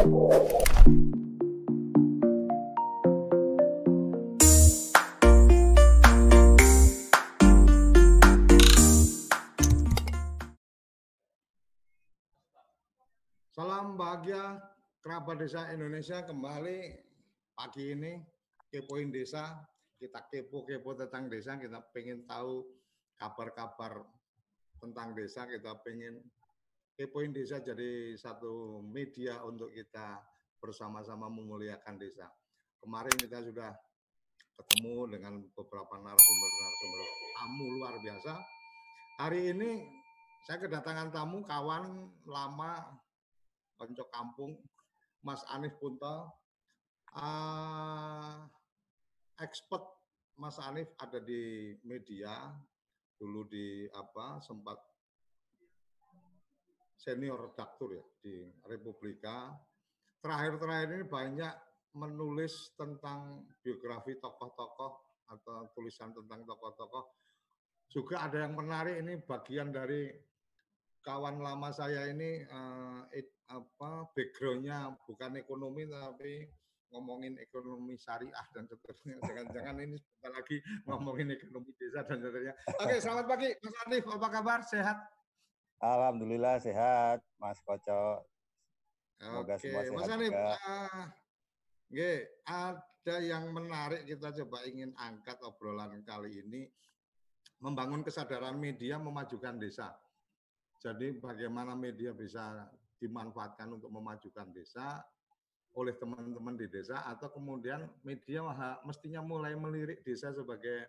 Salam bahagia kerabat desa Indonesia kembali pagi ini kepoin desa kita kepo-kepo tentang desa kita pengen tahu kabar-kabar tentang desa kita pengen kepoin desa jadi satu media untuk kita bersama-sama memuliakan desa. Kemarin kita sudah ketemu dengan beberapa narasumber-narasumber tamu luar biasa. Hari ini saya kedatangan tamu kawan lama konco kampung Mas Anif Punta uh, expert Mas Anif ada di media dulu di apa sempat senior redaktur ya di Republika terakhir-terakhir ini banyak menulis tentang biografi tokoh-tokoh atau tulisan tentang tokoh-tokoh juga ada yang menarik ini bagian dari kawan lama saya ini uh, apa backgroundnya bukan ekonomi tapi ngomongin ekonomi syariah dan seterusnya. Jangan-jangan ini sebentar lagi ngomongin ekonomi desa dan seterusnya. Oke, selamat pagi Mas Arif, apa kabar? Sehat? Alhamdulillah sehat, Mas Koco. Semoga Oke, semua sehat Mas Arif, uh, ada yang menarik kita coba ingin angkat obrolan kali ini membangun kesadaran media memajukan desa. Jadi bagaimana media bisa dimanfaatkan untuk memajukan desa oleh teman-teman di desa atau kemudian media mestinya mulai melirik desa sebagai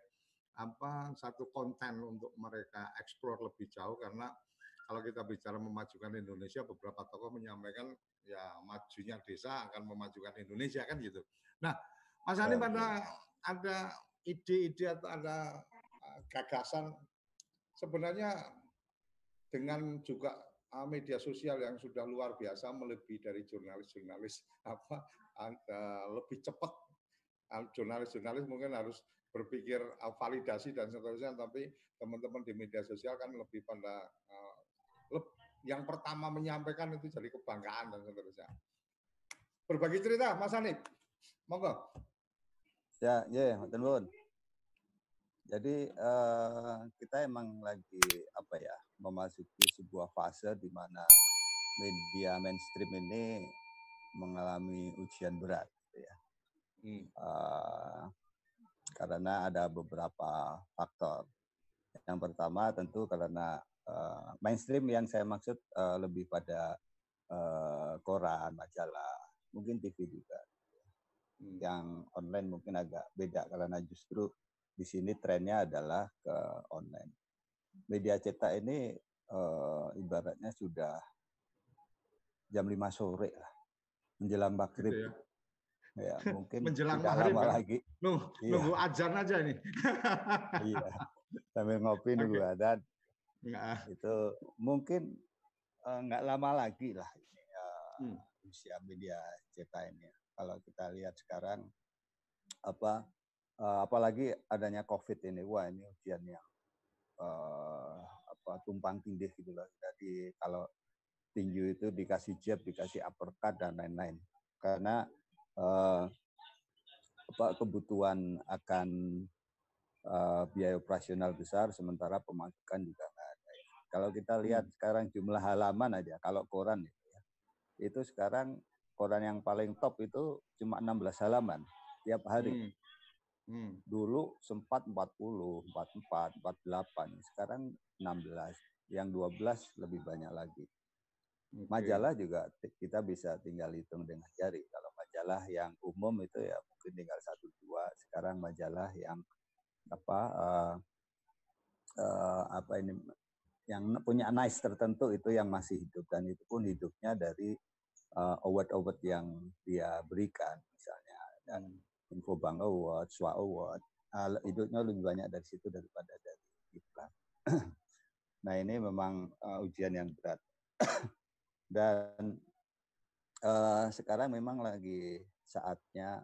apa satu konten untuk mereka eksplor lebih jauh karena kalau kita bicara memajukan Indonesia beberapa tokoh menyampaikan ya majunya desa akan memajukan Indonesia kan gitu. Nah, Mas Ani pada ada ide-ide atau ada eh, gagasan sebenarnya dengan juga uh, media sosial yang sudah luar biasa melebihi dari jurnalis-jurnalis apa uh, lebih cepat jurnalis-jurnalis mungkin harus berpikir validasi dan seterusnya tapi teman-teman di media sosial kan lebih pada yang pertama menyampaikan itu jadi kebanggaan dan seterusnya berbagi cerita Mas Anip monggo ya ya yeah, jadi uh, kita emang lagi apa ya memasuki sebuah fase di mana media mainstream ini mengalami ujian berat, gitu ya. Hmm. Uh, karena ada beberapa faktor. Yang pertama tentu karena uh, mainstream yang saya maksud uh, lebih pada uh, koran, majalah, mungkin TV juga. Hmm. Yang online mungkin agak beda karena justru di sini trennya adalah ke online. Media cetak ini uh, ibaratnya sudah jam 5 sore lah, menjelang maghrib. Gitu ya. ya mungkin menjelang maghrib lama kan? lagi. Nunggu, iya. nunggu ajan aja nih. iya, sambil ngopi nunggu okay. adan. Itu mungkin uh, nggak lama lagi lah ini uh, hmm. usia media cetak ini. Kalau kita lihat sekarang apa uh, apalagi adanya COVID ini, wah ini ujian yang uh, apa tumpang tindih gitu loh. Jadi kalau tinju itu dikasih jab, dikasih uppercut dan lain-lain. Karena uh, apa kebutuhan akan uh, biaya operasional besar, sementara pemasukan juga. Kalau kita lihat hmm. sekarang jumlah halaman aja, kalau koran itu ya, itu sekarang koran yang paling top itu cuma 16 halaman tiap hari. Hmm. Hmm. Dulu sempat 40, 44, 48, sekarang 16. Yang 12 lebih banyak lagi. Okay. Majalah juga kita bisa tinggal hitung dengan jari. Kalau majalah yang umum itu ya mungkin tinggal satu dua. Sekarang majalah yang apa uh, uh, apa ini yang punya nice tertentu itu yang masih hidup dan itu pun hidupnya dari uh, award-award yang dia berikan misalnya dan Infobank Award, SWA Award, uh, hidupnya lebih banyak dari situ daripada dari iklan. nah ini memang uh, ujian yang berat. Dan uh, sekarang memang lagi saatnya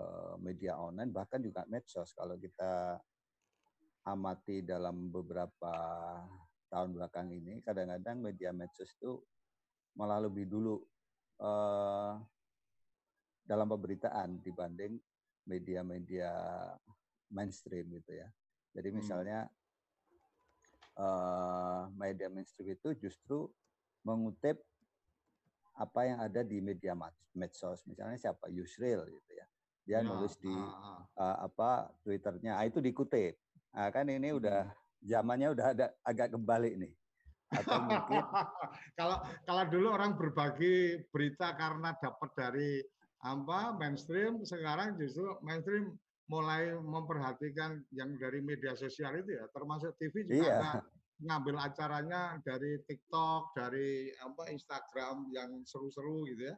uh, media online, bahkan juga medsos. Kalau kita amati dalam beberapa tahun belakang ini, kadang-kadang media medsos itu malah lebih dulu uh, dalam pemberitaan dibanding media-media mainstream gitu ya. Jadi hmm. misalnya uh, media mainstream itu justru mengutip apa yang ada di media medsos. Misalnya siapa Yusril gitu ya. Dia ya, nulis di uh, apa Twitternya, ah, itu dikutip. Nah, kan ini hmm. Zamannya udah ada agak kembali nih. Atau mungkin kalau kalau dulu orang berbagi berita karena dapat dari apa mainstream, sekarang justru mainstream mulai memperhatikan yang dari media sosial itu ya, termasuk TV juga iya. ada ngambil acaranya dari TikTok, dari apa Instagram yang seru-seru gitu ya.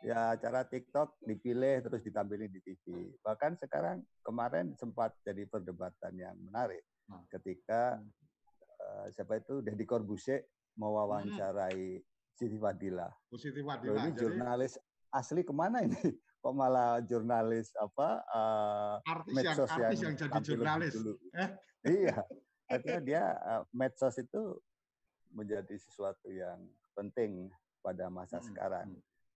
Ya, acara TikTok dipilih terus ditampilin di TV. Bahkan sekarang kemarin sempat jadi perdebatan yang menarik. Ketika uh, siapa itu Deddy Corbuzier mewawancarai hmm. Siti Fadila. Oh, Siti Fadila. ini jurnalis asli ke mana ini? kok malah jurnalis apa uh, artis medsos yang, artis yang, yang jadi jurnalis dulu. Eh? iya artinya dia uh, medsos itu menjadi sesuatu yang penting pada masa hmm. sekarang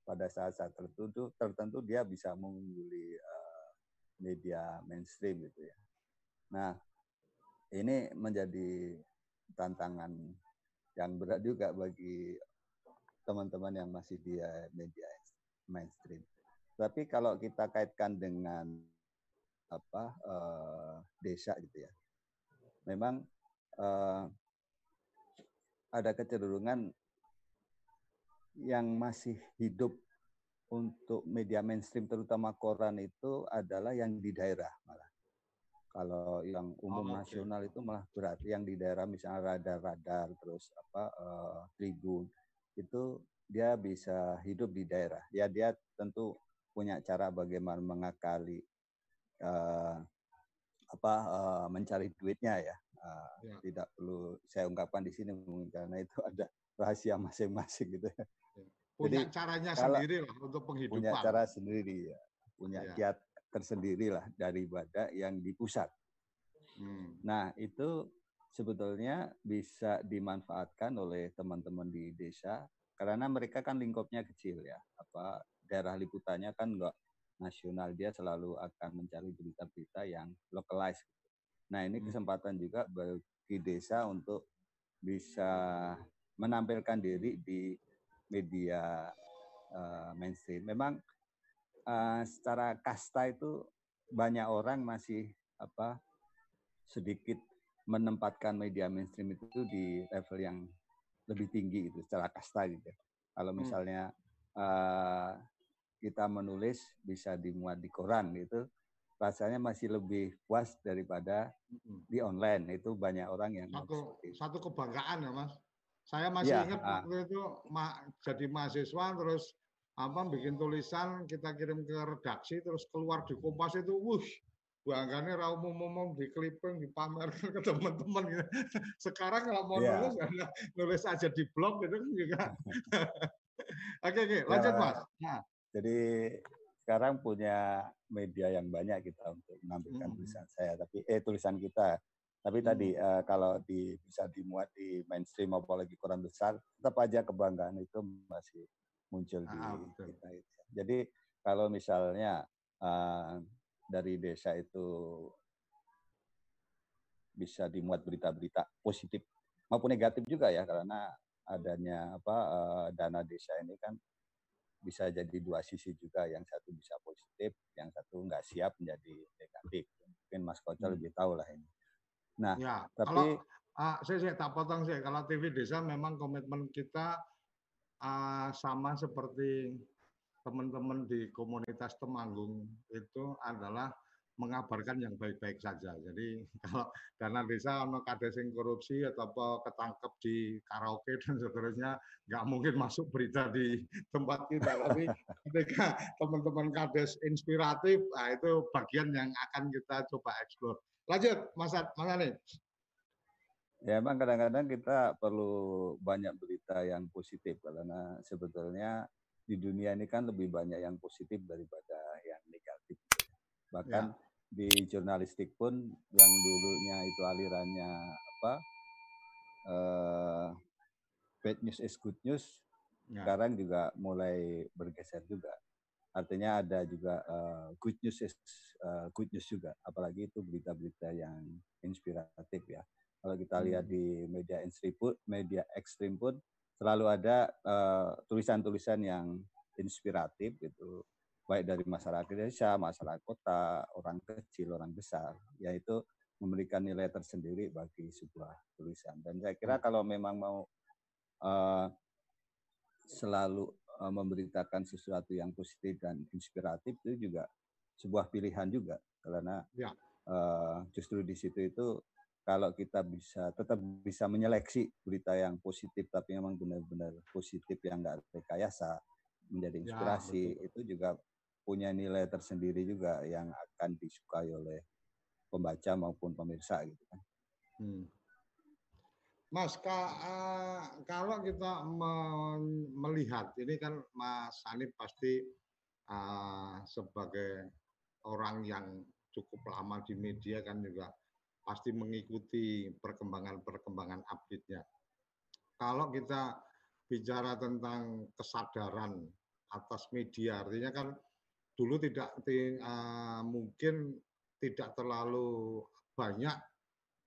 pada saat-saat tertentu tertentu dia bisa mengungguli uh, media mainstream gitu ya nah ini menjadi tantangan yang berat juga bagi teman-teman yang masih di media mainstream tapi kalau kita kaitkan dengan apa uh, desa gitu ya, memang uh, ada kecenderungan yang masih hidup untuk media mainstream terutama koran itu adalah yang di daerah malah. Kalau yang umum oh, okay. nasional itu malah berat. Yang di daerah misalnya radar-radar terus apa uh, tribun itu dia bisa hidup di daerah. Ya dia tentu punya cara bagaimana mengakali uh, apa uh, mencari duitnya ya. Uh, ya. Tidak perlu saya ungkapkan di sini mungkin karena itu ada rahasia masing-masing gitu ya. ya. Punya Jadi, caranya sendiri lah untuk penghidupan. Punya cara sendiri ya. Punya ya. kiat tersendiri lah daripada yang di pusat. Hmm. Nah itu sebetulnya bisa dimanfaatkan oleh teman-teman di desa karena mereka kan lingkupnya kecil ya. Apa daerah liputannya kan enggak nasional dia selalu akan mencari berita-berita yang localized. Nah ini hmm. kesempatan juga bagi desa untuk bisa menampilkan diri di media uh, mainstream. Memang uh, secara kasta itu banyak orang masih apa sedikit menempatkan media mainstream itu di level yang lebih tinggi itu secara kasta gitu. Kalau hmm. misalnya uh, kita menulis bisa dimuat di koran gitu rasanya masih lebih puas daripada di online itu banyak orang yang satu satu kebanggaan ya mas saya masih ya, ingat ah. waktu itu ma jadi mahasiswa terus apa bikin tulisan kita kirim ke redaksi terus keluar di kompas itu wush bangganya raum umum di clipping dipamerkan ke teman-teman gitu. sekarang kalau mau ya. nulis nulis aja di blog gitu kan juga oke oke lanjut ya, mas nah. Jadi sekarang punya media yang banyak kita untuk menampilkan hmm. tulisan saya, tapi eh tulisan kita. Tapi hmm. tadi uh, kalau di, bisa dimuat di mainstream apalagi koran besar, tetap aja kebanggaan itu masih muncul di ah, kita. Itu. Jadi kalau misalnya uh, dari desa itu bisa dimuat berita-berita positif maupun negatif juga ya karena adanya apa uh, dana desa ini kan bisa jadi dua sisi juga yang satu bisa positif yang satu nggak siap menjadi negatif mungkin Mas Koco hmm. lebih tahu lah ini nah ya, tapi kalau, uh, saya, saya tak potong sih kalau TV desa memang komitmen kita uh, sama seperti teman-teman di komunitas Temanggung itu adalah mengabarkan yang baik-baik saja. Jadi kalau dana desa ono kades yang korupsi atau ketangkep di karaoke dan seterusnya nggak mungkin masuk berita di tempat kita. Tapi ketika teman-teman kades inspiratif, nah itu bagian yang akan kita coba eksplor. Lanjut, Mas Mas Ani. Ya emang kadang-kadang kita perlu banyak berita yang positif karena sebetulnya di dunia ini kan lebih banyak yang positif daripada yang negatif. Bahkan ya di jurnalistik pun yang dulunya itu alirannya apa uh, bad news is good news ya. sekarang juga mulai bergeser juga. Artinya ada juga uh, good news uh, good news juga, apalagi itu berita-berita yang inspiratif ya. Kalau kita hmm. lihat di media ekstrim pun, media ekstrim pun selalu ada tulisan-tulisan uh, yang inspiratif gitu, baik dari masyarakat desa, masyarakat kota, orang kecil, orang besar, yaitu memberikan nilai tersendiri bagi sebuah tulisan. Dan saya kira hmm. kalau memang mau uh, selalu uh, memberitakan sesuatu yang positif dan inspiratif itu juga sebuah pilihan juga karena ya. uh, justru di situ itu kalau kita bisa tetap bisa menyeleksi berita yang positif tapi memang benar-benar positif yang enggak rekayasa menjadi ya, inspirasi ya, itu juga punya nilai tersendiri juga yang akan disukai oleh pembaca maupun pemirsa gitu kan. Hmm. Mas, ka, uh, kalau kita me melihat ini kan Mas Anip pasti uh, sebagai orang yang cukup lama di media kan juga pasti mengikuti perkembangan-perkembangan update-nya. Kalau kita bicara tentang kesadaran atas media, artinya kan dulu tidak uh, mungkin tidak terlalu banyak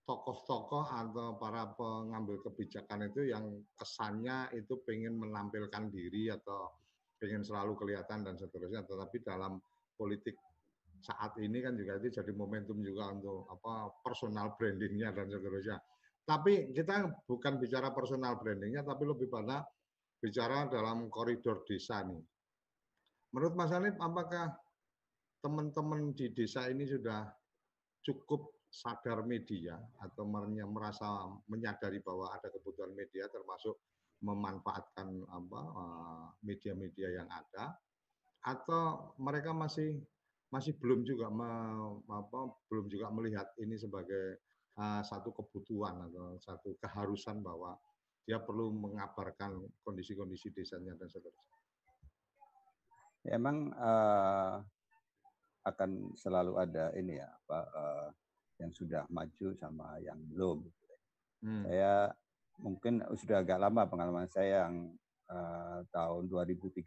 tokoh-tokoh atau para pengambil kebijakan itu yang kesannya itu pengen menampilkan diri atau pengen selalu kelihatan dan seterusnya. Tetapi dalam politik saat ini kan juga itu jadi momentum juga untuk apa personal brandingnya dan seterusnya. Tapi kita bukan bicara personal brandingnya, tapi lebih pada bicara dalam koridor desa nih. Menurut Mas Anip, apakah teman-teman di desa ini sudah cukup sadar media atau merasa menyadari bahwa ada kebutuhan media termasuk memanfaatkan eh, media-media yang ada atau mereka masih masih belum juga me, apa, belum juga melihat ini sebagai uh, satu kebutuhan atau satu keharusan bahwa dia perlu mengabarkan kondisi-kondisi desanya dan seterusnya. Ya, emang uh, akan selalu ada ini ya apa uh, yang sudah maju sama yang belum. Hmm. Saya mungkin sudah agak lama pengalaman saya yang uh, tahun 2013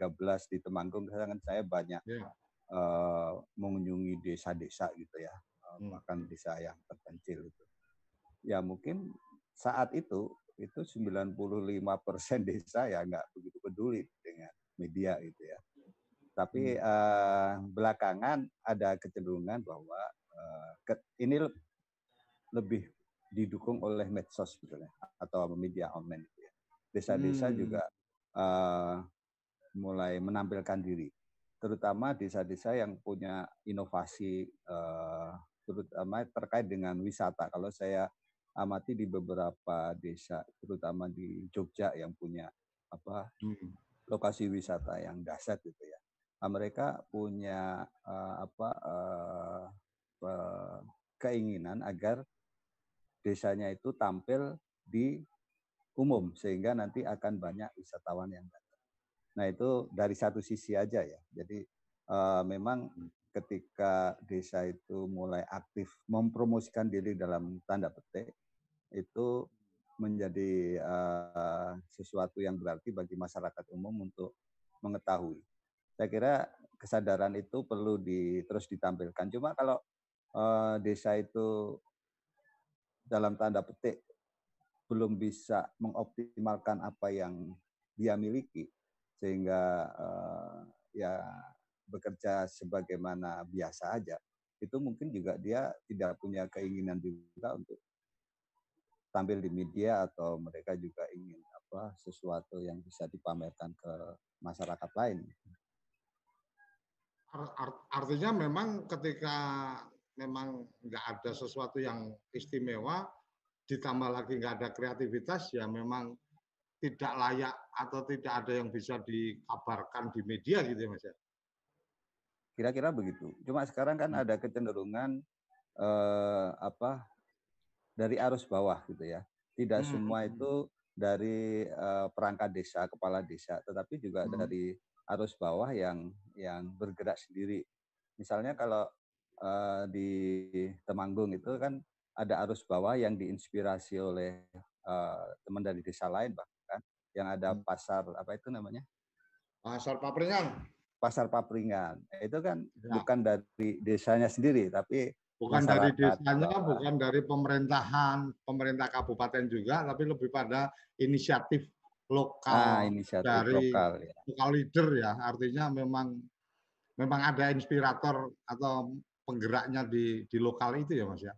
di Temanggung kan saya banyak yeah. Uh, mengunjungi desa-desa gitu ya, hmm. bahkan desa yang terpencil itu. Ya mungkin saat itu itu 95% desa ya nggak begitu peduli dengan media gitu ya. Tapi uh, belakangan ada kecenderungan bahwa uh, ke, ini lebih didukung oleh medsos sebetulnya atau media online. Gitu ya. Desa-desa hmm. juga uh, mulai menampilkan diri, terutama desa-desa yang punya inovasi, uh, terutama terkait dengan wisata. Kalau saya amati di beberapa desa, terutama di Jogja yang punya apa hmm. lokasi wisata yang dahsyat gitu ya. Nah, mereka punya uh, apa uh, keinginan agar desanya itu tampil di umum sehingga nanti akan banyak wisatawan yang datang. Nah itu dari satu sisi aja ya. Jadi uh, memang ketika desa itu mulai aktif mempromosikan diri dalam tanda petik itu menjadi uh, sesuatu yang berarti bagi masyarakat umum untuk mengetahui. Saya kira kesadaran itu perlu di, terus ditampilkan. Cuma kalau uh, desa itu dalam tanda petik belum bisa mengoptimalkan apa yang dia miliki sehingga uh, ya bekerja sebagaimana biasa aja itu mungkin juga dia tidak punya keinginan juga untuk tampil di media atau mereka juga ingin apa sesuatu yang bisa dipamerkan ke masyarakat lain. Artinya memang ketika memang nggak ada sesuatu yang istimewa, ditambah lagi nggak ada kreativitas, ya memang tidak layak atau tidak ada yang bisa dikabarkan di media gitu ya Mas ya? Kira-kira begitu. Cuma sekarang kan hmm. ada kecenderungan eh, apa dari arus bawah gitu ya. Tidak hmm. semua hmm. itu dari eh, perangkat desa, kepala desa, tetapi juga hmm. dari arus bawah yang yang bergerak sendiri. Misalnya kalau uh, di Temanggung itu kan ada arus bawah yang diinspirasi oleh uh, teman dari desa lain bahkan yang ada hmm. pasar apa itu namanya? Pasar Papringan. Pasar Papringan. Itu kan ya. bukan dari desanya sendiri, tapi bukan dari desanya, bukan dari pemerintahan, pemerintah kabupaten juga, tapi lebih pada inisiatif lokal ah, inisiatif dari lokal, ya. lokal leader ya. Artinya memang memang ada inspirator atau penggeraknya di di lokal itu ya Mas ya.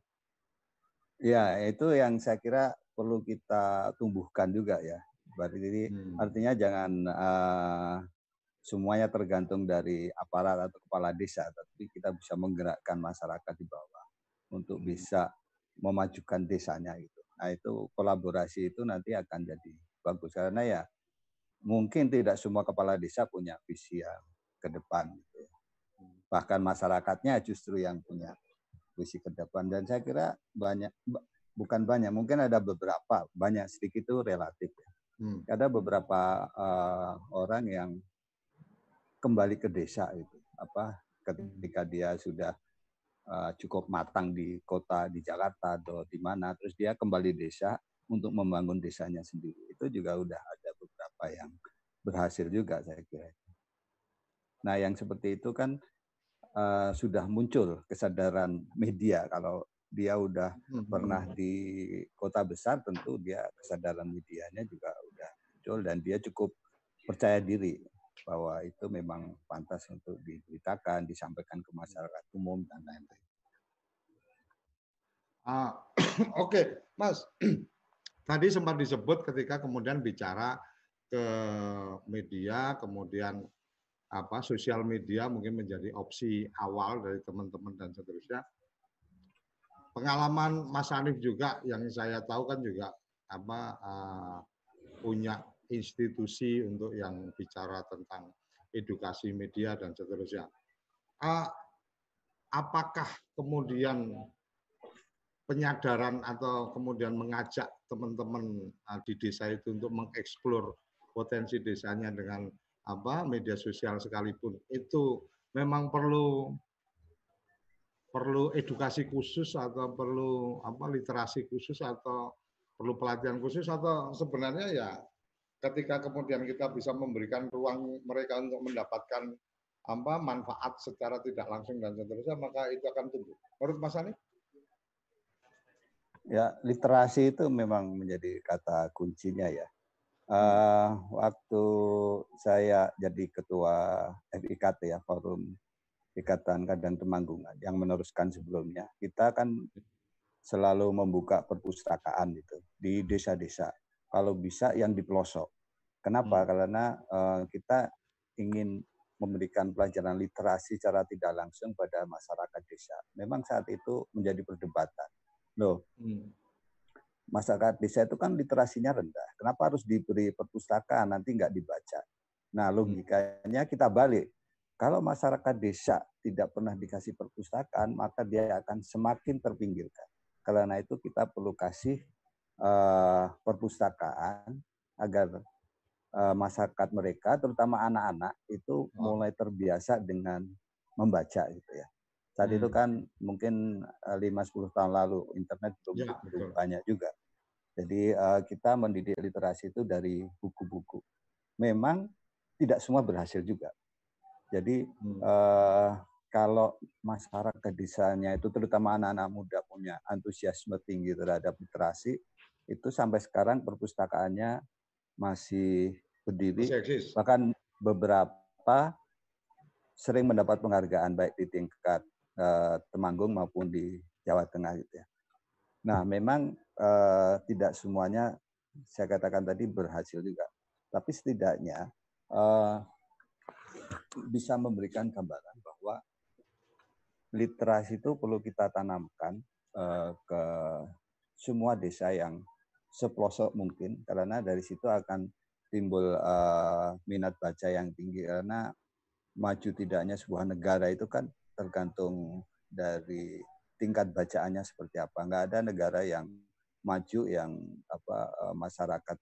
Ya, itu yang saya kira perlu kita tumbuhkan juga ya. Berarti jadi hmm. artinya jangan uh, semuanya tergantung dari aparat atau kepala desa, tapi kita bisa menggerakkan masyarakat di bawah untuk bisa memajukan desanya itu. Nah, itu kolaborasi itu nanti akan jadi bagus karena ya mungkin tidak semua kepala desa punya visi yang ke depan gitu ya. Bahkan masyarakatnya justru yang punya visi ke depan dan saya kira banyak bukan banyak mungkin ada beberapa banyak sedikit itu relatif ya. Hmm. Ada beberapa uh, orang yang kembali ke desa itu apa ketika dia sudah uh, cukup matang di kota di Jakarta atau di mana terus dia kembali desa untuk membangun desanya sendiri itu juga udah ada beberapa yang berhasil juga saya kira. Nah yang seperti itu kan uh, sudah muncul kesadaran media kalau dia udah hmm. pernah di kota besar tentu dia kesadaran medianya juga udah muncul dan dia cukup percaya diri bahwa itu memang pantas untuk diberitakan, disampaikan ke masyarakat umum dan lain-lain. Ah, Oke, okay. Mas. Tadi sempat disebut ketika kemudian bicara ke media, kemudian apa sosial media mungkin menjadi opsi awal dari teman-teman dan seterusnya. Pengalaman Mas Hanif juga yang saya tahu kan juga apa uh, punya institusi untuk yang bicara tentang edukasi media dan seterusnya. Uh, apakah kemudian penyadaran atau kemudian mengajak teman-teman uh, di desa itu untuk mengeksplor potensi desanya dengan apa media sosial sekalipun itu memang perlu perlu edukasi khusus atau perlu apa literasi khusus atau perlu pelatihan khusus atau sebenarnya ya ketika kemudian kita bisa memberikan ruang mereka untuk mendapatkan apa manfaat secara tidak langsung dan seterusnya maka itu akan tumbuh. Menurut Mas Ani? Ya, literasi itu memang menjadi kata kuncinya ya. Uh, waktu saya jadi ketua FIKT ya Forum Ikatan Kadang Temanggungan yang meneruskan sebelumnya, kita kan selalu membuka perpustakaan itu di desa-desa. Kalau bisa yang di pelosok. Kenapa? Hmm. Karena uh, kita ingin memberikan pelajaran literasi secara tidak langsung pada masyarakat desa. Memang saat itu menjadi perdebatan. Loh, hmm masyarakat desa itu kan literasinya rendah. Kenapa harus diberi perpustakaan nanti nggak dibaca? Nah hmm. logikanya kita balik. Kalau masyarakat desa tidak pernah dikasih perpustakaan, maka dia akan semakin terpinggirkan. Karena itu kita perlu kasih uh, perpustakaan agar uh, masyarakat mereka, terutama anak-anak, itu oh. mulai terbiasa dengan membaca gitu ya. Saat hmm. itu kan mungkin 5-10 tahun lalu internet belum, ya, belum banyak juga. Jadi uh, kita mendidik literasi itu dari buku-buku. Memang tidak semua berhasil juga. Jadi hmm. uh, kalau masyarakat desanya itu terutama anak-anak muda punya antusiasme tinggi terhadap literasi, itu sampai sekarang perpustakaannya masih berdiri. Masih bahkan beberapa sering mendapat penghargaan baik di tingkat uh, Temanggung maupun di Jawa Tengah gitu ya. Nah, memang uh, tidak semuanya saya katakan tadi berhasil juga, tapi setidaknya uh, bisa memberikan gambaran bahwa literasi itu perlu kita tanamkan uh, ke semua desa yang sepelosok mungkin, karena dari situ akan timbul uh, minat baca yang tinggi. Karena maju tidaknya sebuah negara itu kan tergantung dari tingkat bacaannya seperti apa. Enggak ada negara yang maju yang apa eh, masyarakat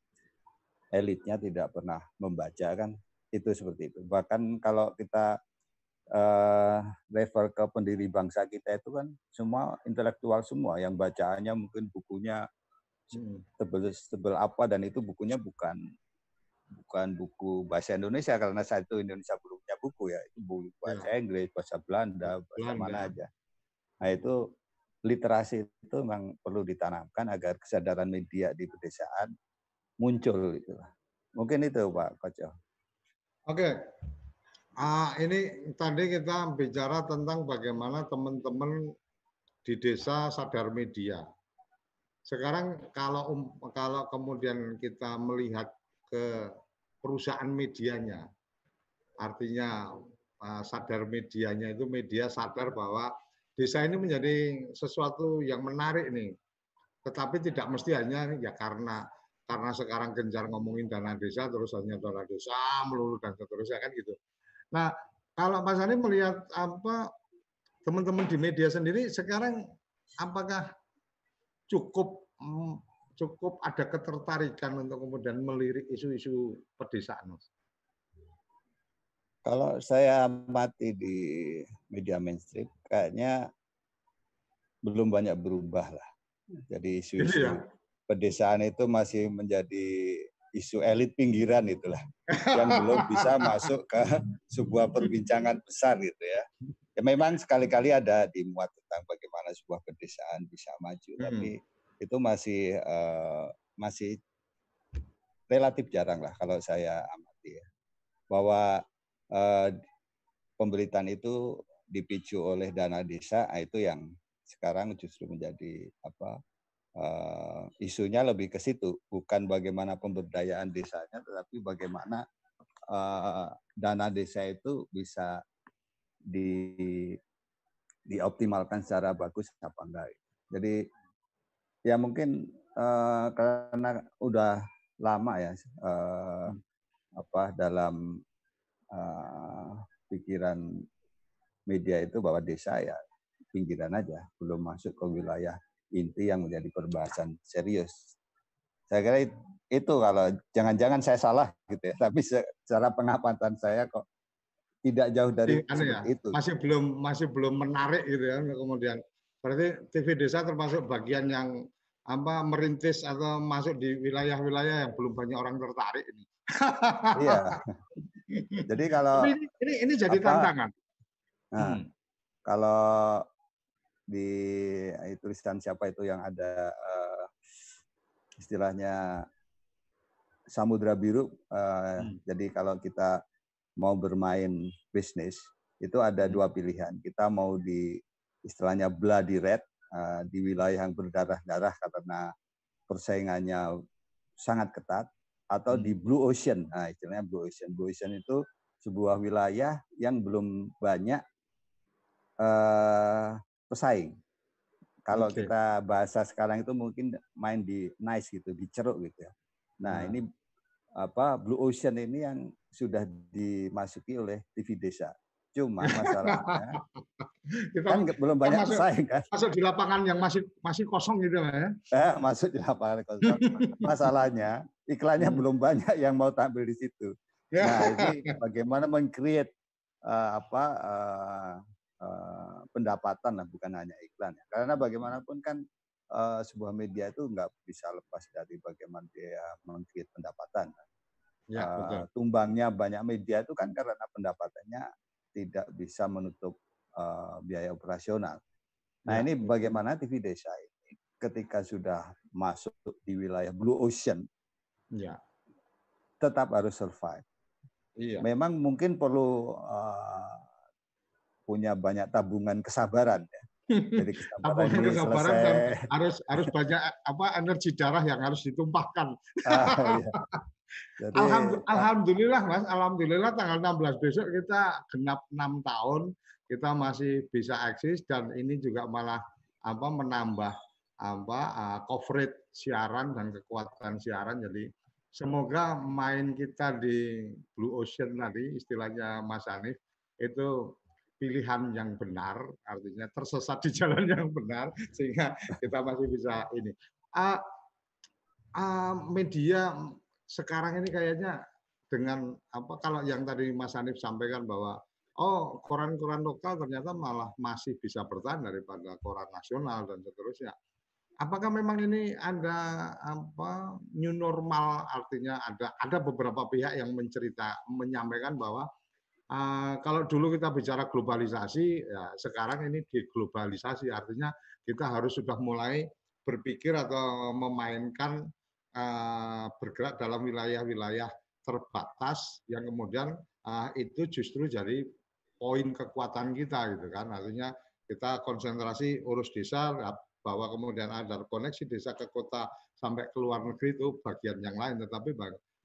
elitnya tidak pernah membaca kan itu seperti itu. Bahkan kalau kita uh, refer ke pendiri bangsa kita itu kan semua intelektual semua yang bacaannya mungkin bukunya hmm. tebel tebel apa dan itu bukunya bukan bukan buku bahasa Indonesia karena saat itu Indonesia belum punya buku ya itu buku bahasa ya. Inggris bahasa Belanda bahasa Belanda. mana aja nah itu literasi itu memang perlu ditanamkan agar kesadaran media di pedesaan muncul itu mungkin itu Pak Koco oke uh, ini tadi kita bicara tentang bagaimana teman-teman di desa sadar media sekarang kalau um, kalau kemudian kita melihat ke perusahaan medianya, artinya uh, sadar medianya itu media sadar bahwa desa ini menjadi sesuatu yang menarik nih. Tetapi tidak mesti hanya ya karena karena sekarang gencar ngomongin dana desa terus hanya dana desa melulu dan seterusnya kan gitu. Nah, kalau Mas Ani melihat apa teman-teman di media sendiri sekarang apakah cukup mm, cukup ada ketertarikan untuk kemudian melirik isu-isu pedesaan, Mas? Kalau saya amati di media mainstream, kayaknya belum banyak berubah lah. Jadi isu-isu ya? Pedesaan itu masih menjadi isu elit pinggiran itulah yang belum bisa masuk ke sebuah perbincangan besar gitu ya. Ya memang sekali-kali ada dimuat tentang bagaimana sebuah pedesaan bisa maju, hmm. tapi itu masih uh, masih relatif jarang lah kalau saya amati ya. Bahwa uh, pemberitaan itu dipicu oleh dana desa ah, itu yang sekarang justru menjadi apa uh, isunya lebih ke situ bukan bagaimana pemberdayaan desanya tetapi bagaimana uh, dana desa itu bisa di dioptimalkan secara bagus apa enggak. Jadi ya mungkin uh, karena udah lama ya apa dalam pikiran media itu bahwa desa ya pinggiran aja, belum masuk ke wilayah inti yang menjadi perbahasan serius. Saya kira itu kalau jangan-jangan saya salah gitu ya, tapi secara pengamatan saya kok tidak jauh dari ya, itu. Masih belum masih belum menarik gitu ya kemudian. Berarti TV desa termasuk bagian yang apa merintis atau masuk di wilayah-wilayah yang belum banyak orang tertarik ini. iya. Jadi kalau ini ini, ini jadi apa, tantangan. Nah, hmm. kalau di tulisan siapa itu yang ada uh, istilahnya samudra biru. Uh, hmm. Jadi kalau kita mau bermain bisnis itu ada hmm. dua pilihan. Kita mau di istilahnya bloody red uh, di wilayah yang berdarah-darah karena persaingannya sangat ketat atau hmm. di blue ocean. Nah, istilahnya blue ocean. Blue ocean itu sebuah wilayah yang belum banyak uh, pesaing. Kalau okay. kita bahasa sekarang itu mungkin main di nice gitu, di ceruk gitu ya. Nah, nah, ini apa Blue Ocean ini yang sudah dimasuki oleh TV desa. Cuma masalahnya kita kan belum banyak masuk, pesaing kan. Masuk di lapangan yang masih masih kosong gitu ya. Eh, masuk di lapangan kosong. Masalahnya iklannya belum banyak yang mau tampil di situ. Ya. Nah, ini bagaimana mengcreate uh, apa uh, uh, pendapatan lah bukan hanya iklan ya. Karena bagaimanapun kan uh, sebuah media itu nggak bisa lepas dari bagaimana dia mengcreate pendapatan. Ya, uh, tumbangnya banyak media itu kan karena pendapatannya tidak bisa menutup uh, biaya operasional. Nah ya. ini bagaimana TV desa ini ketika sudah masuk di wilayah blue ocean, ya. tetap harus survive. Iya. Memang mungkin perlu uh, punya banyak tabungan kesabaran ya. Jadi kesabaran, ini kesabaran selesai. harus harus banyak apa energi darah yang harus ditumpahkan. Ah, iya. Jadi, Alhamdulillah Mas, Alhamdulillah tanggal 16 besok kita genap enam tahun, kita masih bisa eksis dan ini juga malah apa menambah apa uh, coverage siaran dan kekuatan siaran. Jadi semoga main kita di Blue Ocean tadi istilahnya Mas Anif itu pilihan yang benar, artinya tersesat di jalan yang benar sehingga kita masih bisa ini. Uh, uh, media sekarang ini kayaknya dengan apa kalau yang tadi Mas Hanif sampaikan bahwa oh koran-koran lokal ternyata malah masih bisa bertahan daripada koran nasional dan seterusnya. apakah memang ini ada apa new normal artinya ada ada beberapa pihak yang mencerita menyampaikan bahwa uh, kalau dulu kita bicara globalisasi ya sekarang ini deglobalisasi artinya kita harus sudah mulai berpikir atau memainkan uh, bergerak dalam wilayah-wilayah terbatas yang kemudian uh, itu justru jadi poin kekuatan kita gitu kan. Artinya kita konsentrasi urus desa bahwa kemudian ada koneksi desa ke kota sampai ke luar negeri itu bagian yang lain. Tetapi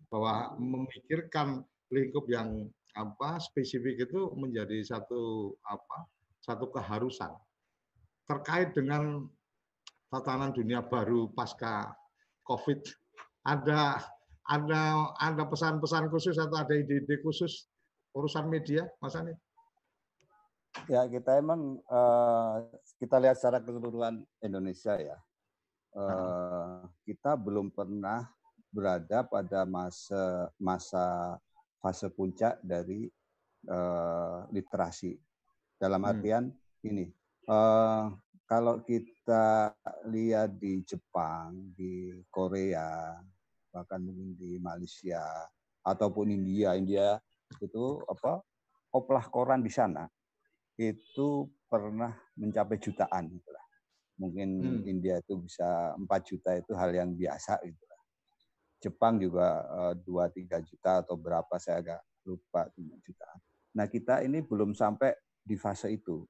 bahwa memikirkan lingkup yang apa spesifik itu menjadi satu apa satu keharusan terkait dengan tatanan dunia baru pasca covid. Ada ada ada pesan-pesan khusus atau ada ide-ide khusus urusan media Mas Anit? Ya kita emang uh, kita lihat secara keseluruhan Indonesia ya, uh, kita belum pernah berada pada masa masa fase puncak dari uh, literasi. Dalam hmm. artian hmm. ini, uh, kalau kita lihat di Jepang, di Korea, bahkan mungkin di Malaysia ataupun India, India itu apa oplah koran di sana itu pernah mencapai jutaan gitu lah. Mungkin hmm. India itu bisa 4 juta itu hal yang biasa gitu lah. Jepang juga eh, dua tiga juta atau berapa saya agak lupa jutaan. Nah kita ini belum sampai di fase itu.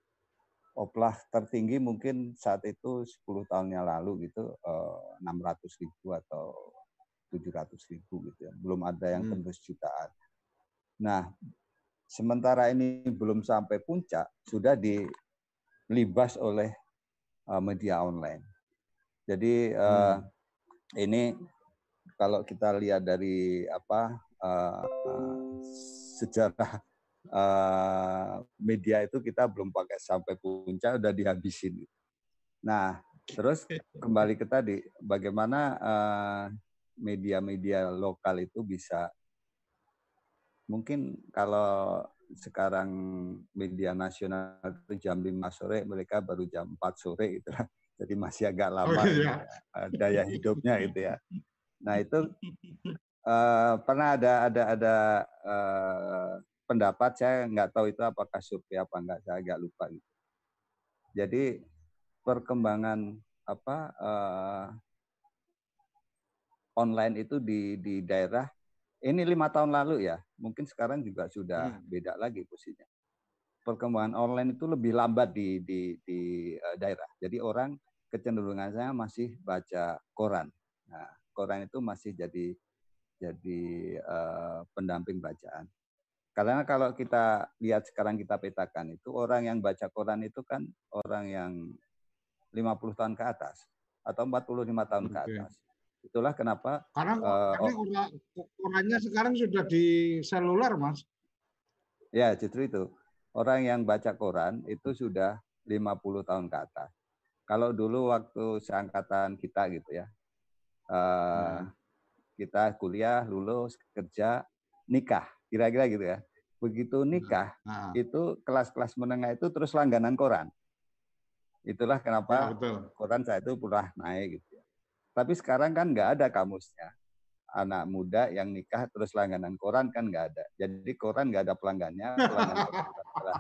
Oplah tertinggi mungkin saat itu 10 tahunnya lalu gitu 600 eh, ribu atau 700 ribu gitu ya. Belum ada yang hmm. tembus jutaan. Nah sementara ini belum sampai puncak sudah dilibas oleh uh, media online. Jadi uh, hmm. ini kalau kita lihat dari apa uh, uh, sejarah uh, media itu kita belum pakai sampai puncak udah dihabisin. Nah terus kembali ke tadi bagaimana media-media uh, lokal itu bisa mungkin kalau sekarang media nasional itu jam 5 sore, mereka baru jam 4 sore gitu. Jadi masih agak lama oh, iya. daya hidupnya gitu ya. Nah itu uh, pernah ada ada ada uh, pendapat saya nggak tahu itu apakah survei apa enggak saya agak lupa gitu. Jadi perkembangan apa uh, online itu di di daerah ini lima tahun lalu ya, mungkin sekarang juga sudah hmm. beda lagi posisinya. Perkembangan online itu lebih lambat di di, di uh, daerah. Jadi orang kecenderungan saya masih baca koran. Nah, koran itu masih jadi jadi uh, pendamping bacaan. Karena kalau kita lihat sekarang kita petakan itu orang yang baca koran itu kan orang yang 50 tahun ke atas atau 45 tahun okay. ke atas. Itulah kenapa. Karena uh, sekarang sudah di seluler, Mas. Ya, justru itu. Orang yang baca koran itu sudah 50 tahun ke atas. Kalau dulu waktu seangkatan kita gitu ya, uh, hmm. kita kuliah, lulus, kerja, nikah, kira-kira gitu ya. Begitu nikah, hmm. itu kelas-kelas menengah itu terus langganan koran. Itulah kenapa ya, koran saya itu pernah naik gitu. Tapi sekarang kan nggak ada kamusnya. Anak muda yang nikah terus langganan koran kan nggak ada. Jadi koran nggak ada pelanggannya. Pelanggan adalah,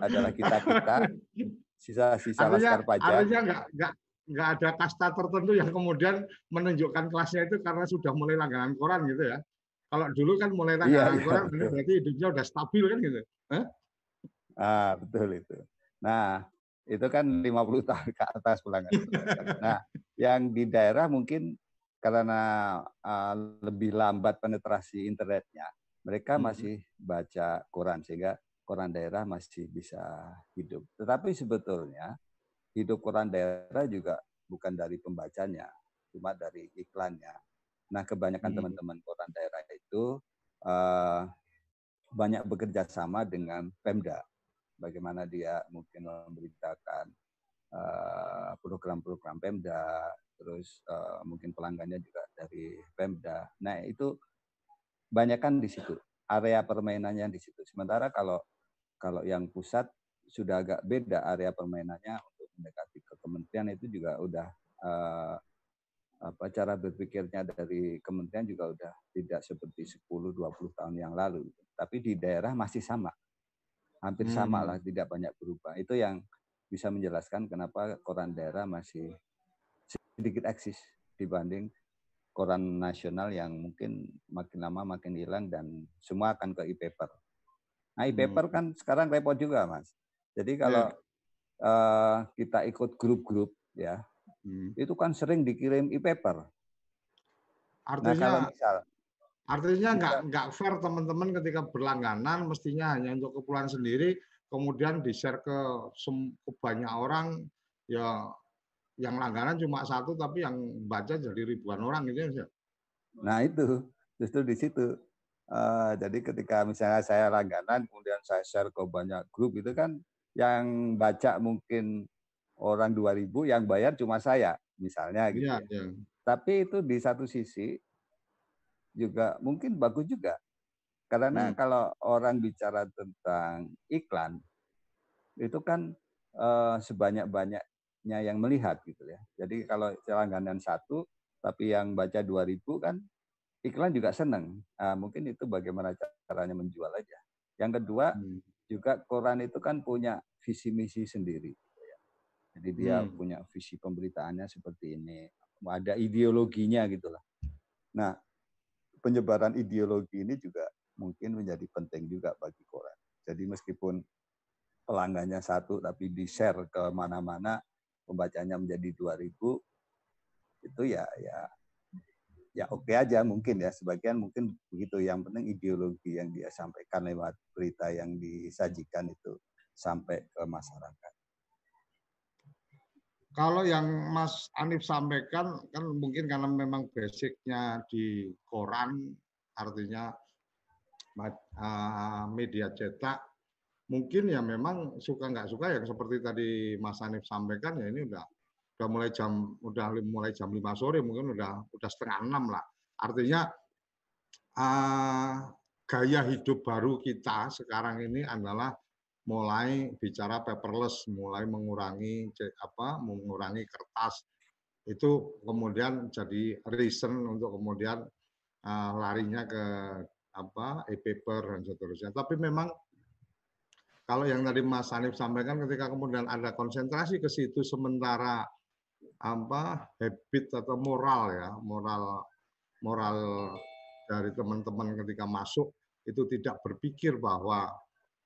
adalah kita kita sisa-sisa laskar pajak. Artinya nggak nggak ada kasta tertentu yang kemudian menunjukkan kelasnya itu karena sudah mulai langganan koran gitu ya. Kalau dulu kan mulai iya, langganan iya, koran iya, berarti hidupnya udah stabil kan gitu. Hah? Ah, betul itu. Nah, itu kan 50 tahun ke atas pelanggan. Nah, yang di daerah mungkin karena uh, lebih lambat penetrasi internetnya, mereka masih baca koran sehingga koran daerah masih bisa hidup. Tetapi sebetulnya hidup koran daerah juga bukan dari pembacanya, cuma dari iklannya. Nah, kebanyakan hmm. teman-teman hmm. koran daerah itu uh, banyak bekerja sama dengan Pemda bagaimana dia mungkin memberitakan eh, program-program Pemda, terus uh, mungkin pelanggannya juga dari Pemda. Nah itu banyak kan di situ area permainannya di situ. Sementara kalau kalau yang pusat sudah agak beda area permainannya mendekati ke kementerian itu juga udah uh, apa cara berpikirnya dari kementerian juga udah tidak seperti 10-20 tahun yang lalu. Tapi di daerah masih sama. Hampir hmm. sama lah, tidak banyak berubah. Itu yang bisa menjelaskan kenapa koran daerah masih sedikit eksis dibanding koran nasional yang mungkin makin lama makin hilang dan semua akan ke e-paper. Nah, e-paper hmm. kan sekarang repot juga, Mas. Jadi kalau yeah. Ya. uh, kita ikut grup-grup ya, Hmm. Itu kan sering dikirim e-paper. Artinya, nah, kalau misal, artinya nggak nggak fair teman-teman ketika berlangganan mestinya hanya untuk keperluan sendiri, kemudian di share ke, ke banyak orang, ya yang langganan cuma satu tapi yang baca jadi ribuan orang gitu ya. Nah itu justru di situ. Uh, jadi ketika misalnya saya langganan kemudian saya share ke banyak grup itu kan yang baca mungkin orang 2000 yang bayar cuma saya misalnya gitu. Ya, ya. Tapi itu di satu sisi juga mungkin bagus juga. Karena hmm. kalau orang bicara tentang iklan itu kan eh, sebanyak-banyaknya yang melihat gitu ya. Jadi kalau langganan satu tapi yang baca 2000 kan iklan juga senang. Nah, mungkin itu bagaimana caranya menjual aja. Yang kedua hmm. Juga koran itu kan punya visi misi sendiri. Jadi dia hmm. punya visi pemberitaannya seperti ini. Ada ideologinya gitu lah. Nah, penyebaran ideologi ini juga mungkin menjadi penting juga bagi koran. Jadi meskipun pelanggannya satu tapi di-share ke mana-mana, pembacanya menjadi 2000 itu ya ya ya oke okay aja mungkin ya sebagian mungkin begitu yang penting ideologi yang dia sampaikan lewat berita yang disajikan itu sampai ke masyarakat. Kalau yang Mas Anif sampaikan kan mungkin karena memang basicnya di koran, artinya uh, media cetak, mungkin ya memang suka nggak suka yang seperti tadi Mas Anif sampaikan ya ini udah udah mulai jam udah mulai jam 5 sore mungkin udah udah setengah enam lah. Artinya uh, gaya hidup baru kita sekarang ini adalah mulai bicara paperless, mulai mengurangi apa mengurangi kertas itu kemudian jadi reason untuk kemudian uh, larinya ke apa e-paper dan seterusnya. Tapi memang kalau yang tadi Mas Hanif sampaikan ketika kemudian ada konsentrasi ke situ sementara apa habit atau moral ya, moral moral dari teman-teman ketika masuk itu tidak berpikir bahwa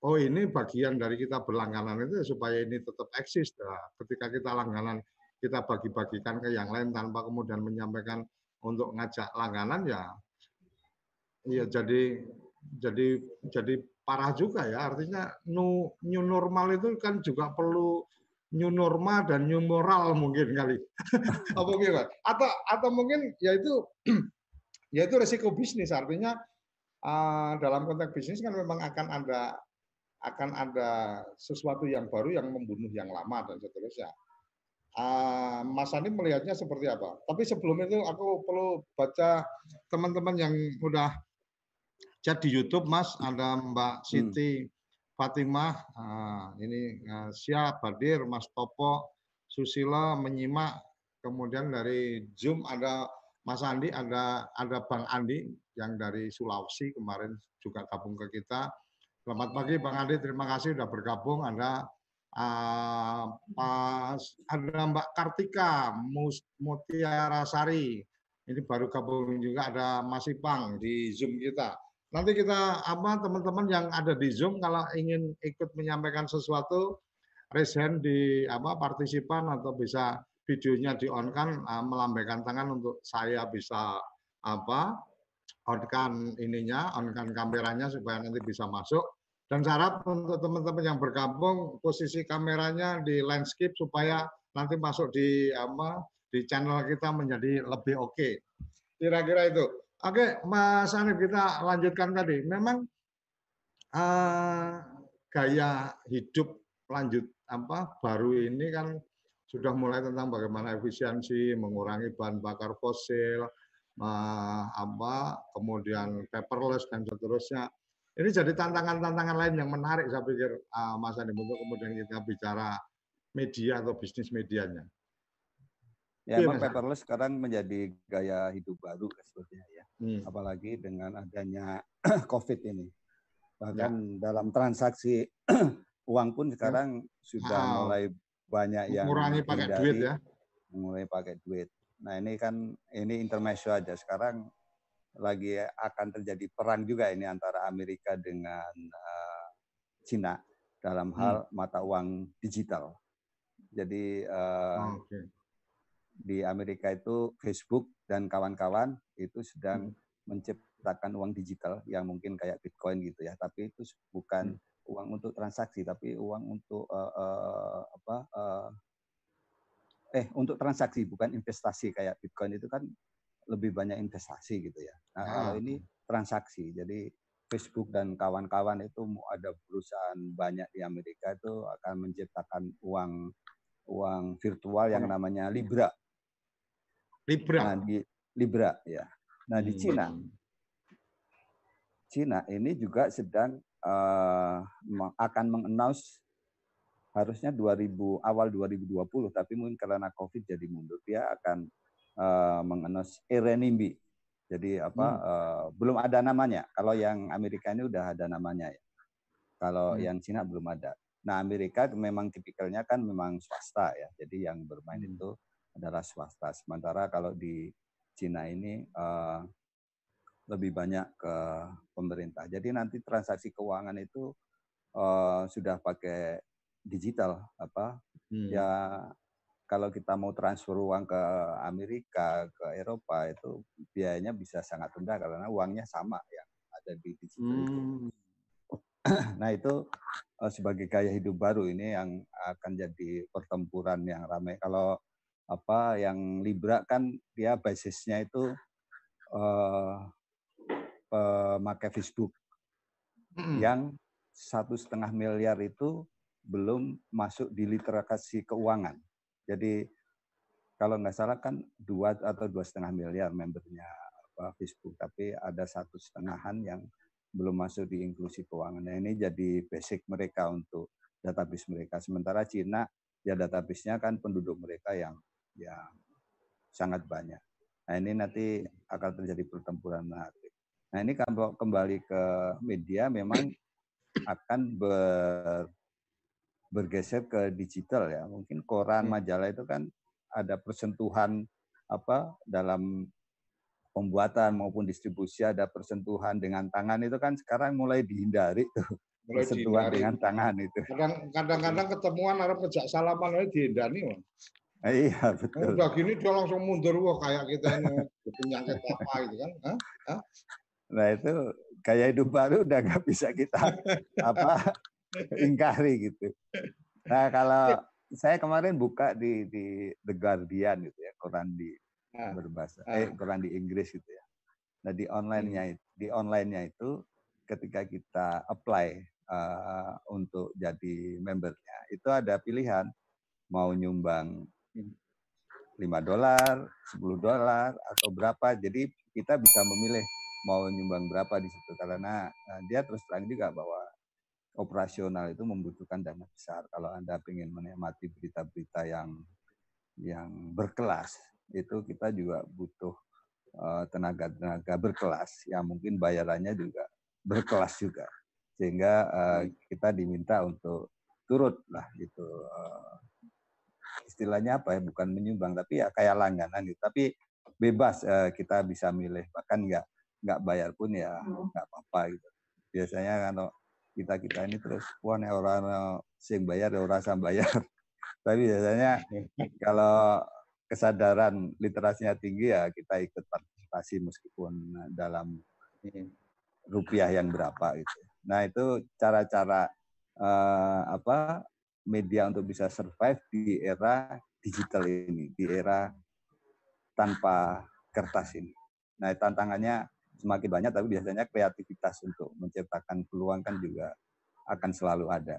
oh ini bagian dari kita berlangganan itu supaya ini tetap eksis. Nah, ketika kita langganan kita bagi-bagikan ke yang lain tanpa kemudian menyampaikan untuk ngajak langganan ya ya jadi jadi jadi parah juga ya artinya new, new normal itu kan juga perlu new normal dan new moral mungkin kali apa gitu atau atau mungkin yaitu yaitu resiko bisnis artinya uh, dalam konteks bisnis kan memang akan ada akan ada sesuatu yang baru yang membunuh yang lama dan seterusnya. Uh, Mas Andi melihatnya seperti apa? Tapi sebelum itu aku perlu baca teman-teman yang udah chat di YouTube, Mas. Ada Mbak hmm. Siti hmm. Fatimah, uh, ini uh, Sia Badir, Mas Topo, Susila menyimak. Kemudian dari Zoom ada Mas Andi, ada ada Bang Andi yang dari Sulawesi kemarin juga gabung ke kita. Selamat pagi Bang Andi, terima kasih sudah bergabung. Ada uh, Pas, ada Mbak Kartika Mutiara Sari. Ini baru gabung juga ada Mas Ipang di Zoom kita. Nanti kita apa teman-teman yang ada di Zoom kalau ingin ikut menyampaikan sesuatu raise di apa partisipan atau bisa videonya di on kan uh, melambaikan tangan untuk saya bisa apa on kan ininya on kan kameranya supaya nanti bisa masuk dan syarat untuk teman-teman yang bergabung posisi kameranya di landscape supaya nanti masuk di apa di channel kita menjadi lebih oke. Okay. Kira-kira itu. Oke, Mas Anif kita lanjutkan tadi. Memang uh, gaya hidup lanjut apa baru ini kan sudah mulai tentang bagaimana efisiensi, mengurangi bahan bakar fosil, uh, apa kemudian paperless dan seterusnya. Ini jadi tantangan-tantangan lain yang menarik saya pikir uh, Mas Andi untuk kemudian kita bicara media atau bisnis medianya. Ya, emang paperless sekarang menjadi gaya hidup baru sebetulnya ya. Hmm. Apalagi dengan adanya COVID ini. Bahkan ya. dalam transaksi uang pun sekarang ya. sudah wow. mulai banyak yang mengurangi pakai duit ya. Mulai pakai duit. Nah, ini kan ini intermezzo aja. Sekarang lagi akan terjadi perang juga ini antara Amerika dengan uh, Cina dalam hal hmm. mata uang digital. Jadi uh, oh, okay di Amerika itu Facebook dan kawan-kawan itu sedang hmm. menciptakan uang digital yang mungkin kayak Bitcoin gitu ya, tapi itu bukan hmm. uang untuk transaksi, tapi uang untuk uh, uh, apa? Uh, eh untuk transaksi bukan investasi kayak Bitcoin itu kan lebih banyak investasi gitu ya. Nah ah. kalau ini transaksi, jadi Facebook dan kawan-kawan itu ada perusahaan banyak di Amerika itu akan menciptakan uang uang virtual yang namanya Libra. Libra. Nah, di Libra ya. Nah, di Cina hmm. Cina ini juga sedang uh, akan mengannounce harusnya 2000 awal 2020 tapi mungkin karena Covid jadi mundur dia akan uh, mengannounce renminbi. Jadi apa hmm. uh, belum ada namanya. Kalau yang Amerika ini udah ada namanya ya. Kalau hmm. yang Cina belum ada. Nah, Amerika memang tipikalnya kan memang swasta ya. Jadi yang bermain hmm. itu adalah swasta. Sementara kalau di Cina ini uh, lebih banyak ke pemerintah. Jadi nanti transaksi keuangan itu uh, sudah pakai digital apa hmm. ya kalau kita mau transfer uang ke Amerika ke Eropa itu biayanya bisa sangat rendah karena uangnya sama yang ada di digital hmm. itu. Nah itu uh, sebagai gaya hidup baru ini yang akan jadi pertempuran yang ramai. Kalau apa yang Libra kan dia basisnya itu uh, pemakai Facebook mm. yang satu setengah miliar itu belum masuk di literasi keuangan. Jadi kalau nggak salah kan dua atau dua setengah miliar membernya apa, Facebook, tapi ada satu setengahan yang belum masuk di inklusi keuangan. Nah ini jadi basic mereka untuk database mereka. Sementara Cina ya database-nya kan penduduk mereka yang yang sangat banyak. Nah ini nanti akan terjadi pertempuran menarik. Nah ini kalau kembali ke media memang akan ber, bergeser ke digital ya. Mungkin koran, hmm. majalah itu kan ada persentuhan apa dalam pembuatan maupun distribusi ada persentuhan dengan tangan itu kan sekarang mulai dihindari tuh mulai persentuhan dihindari. dengan tangan itu. Kadang-kadang ketemuan orang pejak salaman dihindari. Iya betul. Udah gini dia langsung mundur wah kayak kita ini penyakit apa gitu kan? Hah? Nah itu kayak hidup baru udah nggak bisa kita apa ingkari gitu. Nah kalau saya kemarin buka di di The Guardian gitu ya, koran di ah, berbahasa ah. eh koran di Inggris gitu ya. Nah di onlinenya hmm. di onlinenya itu ketika kita apply uh, untuk jadi membernya itu ada pilihan mau nyumbang 5 dolar, 10 dolar atau berapa. Jadi kita bisa memilih mau nyumbang berapa di situ karena nah, dia terus terang juga bahwa operasional itu membutuhkan dana besar. Kalau Anda ingin menikmati berita-berita yang yang berkelas, itu kita juga butuh eh, tenaga-tenaga berkelas yang mungkin bayarannya juga berkelas juga. Sehingga uh, kita diminta untuk turut lah gitu uh, istilahnya apa ya bukan menyumbang tapi ya kayak langganan gitu. Tapi bebas eh, kita bisa milih bahkan nggak nggak bayar pun ya hmm. nggak apa-apa gitu. Biasanya kalau kita kita ini terus wah nih orang sing bayar ya orang sam bayar. Tapi biasanya kalau kesadaran literasinya tinggi ya kita ikut partisipasi meskipun dalam rupiah yang berapa gitu. Nah itu cara-cara uh, apa media untuk bisa survive di era digital ini, di era tanpa kertas ini. Nah, tantangannya semakin banyak, tapi biasanya kreativitas untuk menciptakan peluang kan juga akan selalu ada.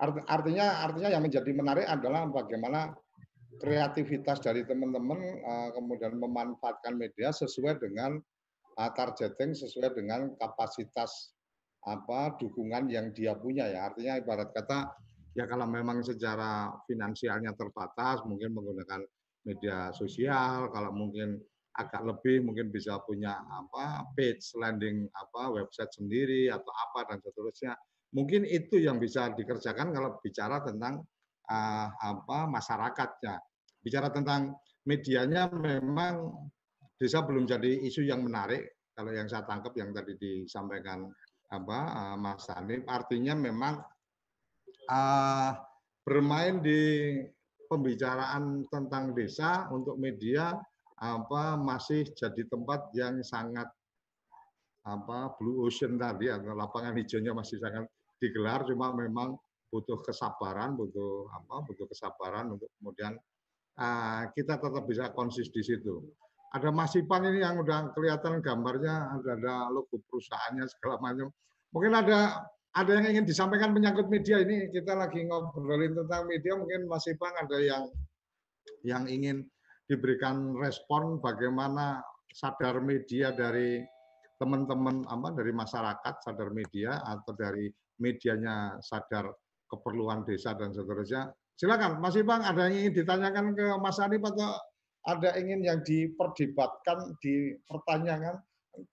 Artinya, artinya yang menjadi menarik adalah bagaimana kreativitas dari teman-teman eh, kemudian memanfaatkan media sesuai dengan eh, targeting, sesuai dengan kapasitas apa dukungan yang dia punya ya. Artinya ibarat kata Ya kalau memang secara finansialnya terbatas, mungkin menggunakan media sosial. Kalau mungkin agak lebih, mungkin bisa punya apa page landing apa website sendiri atau apa dan seterusnya. Mungkin itu yang bisa dikerjakan kalau bicara tentang uh, apa masyarakatnya. Bicara tentang medianya memang desa belum jadi isu yang menarik kalau yang saya tangkap yang tadi disampaikan apa uh, Mas Hanif artinya memang uh, bermain di pembicaraan tentang desa untuk media apa masih jadi tempat yang sangat apa blue ocean tadi atau lapangan hijaunya masih sangat digelar cuma memang butuh kesabaran, butuh apa, butuh kesabaran untuk kemudian uh, kita tetap bisa konsis di situ. Ada Mas Ipan ini yang udah kelihatan gambarnya, ada, ada logo perusahaannya segala macam. Mungkin ada ada yang ingin disampaikan menyangkut media ini. Kita lagi ngobrolin tentang media, mungkin Mas Ipan ada yang yang ingin diberikan respon bagaimana sadar media dari teman-teman apa dari masyarakat sadar media atau dari medianya sadar keperluan desa dan seterusnya. Silakan, Mas Ibang, ada yang ingin ditanyakan ke Mas Anip atau ada ingin yang diperdebatkan, dipertanyakan?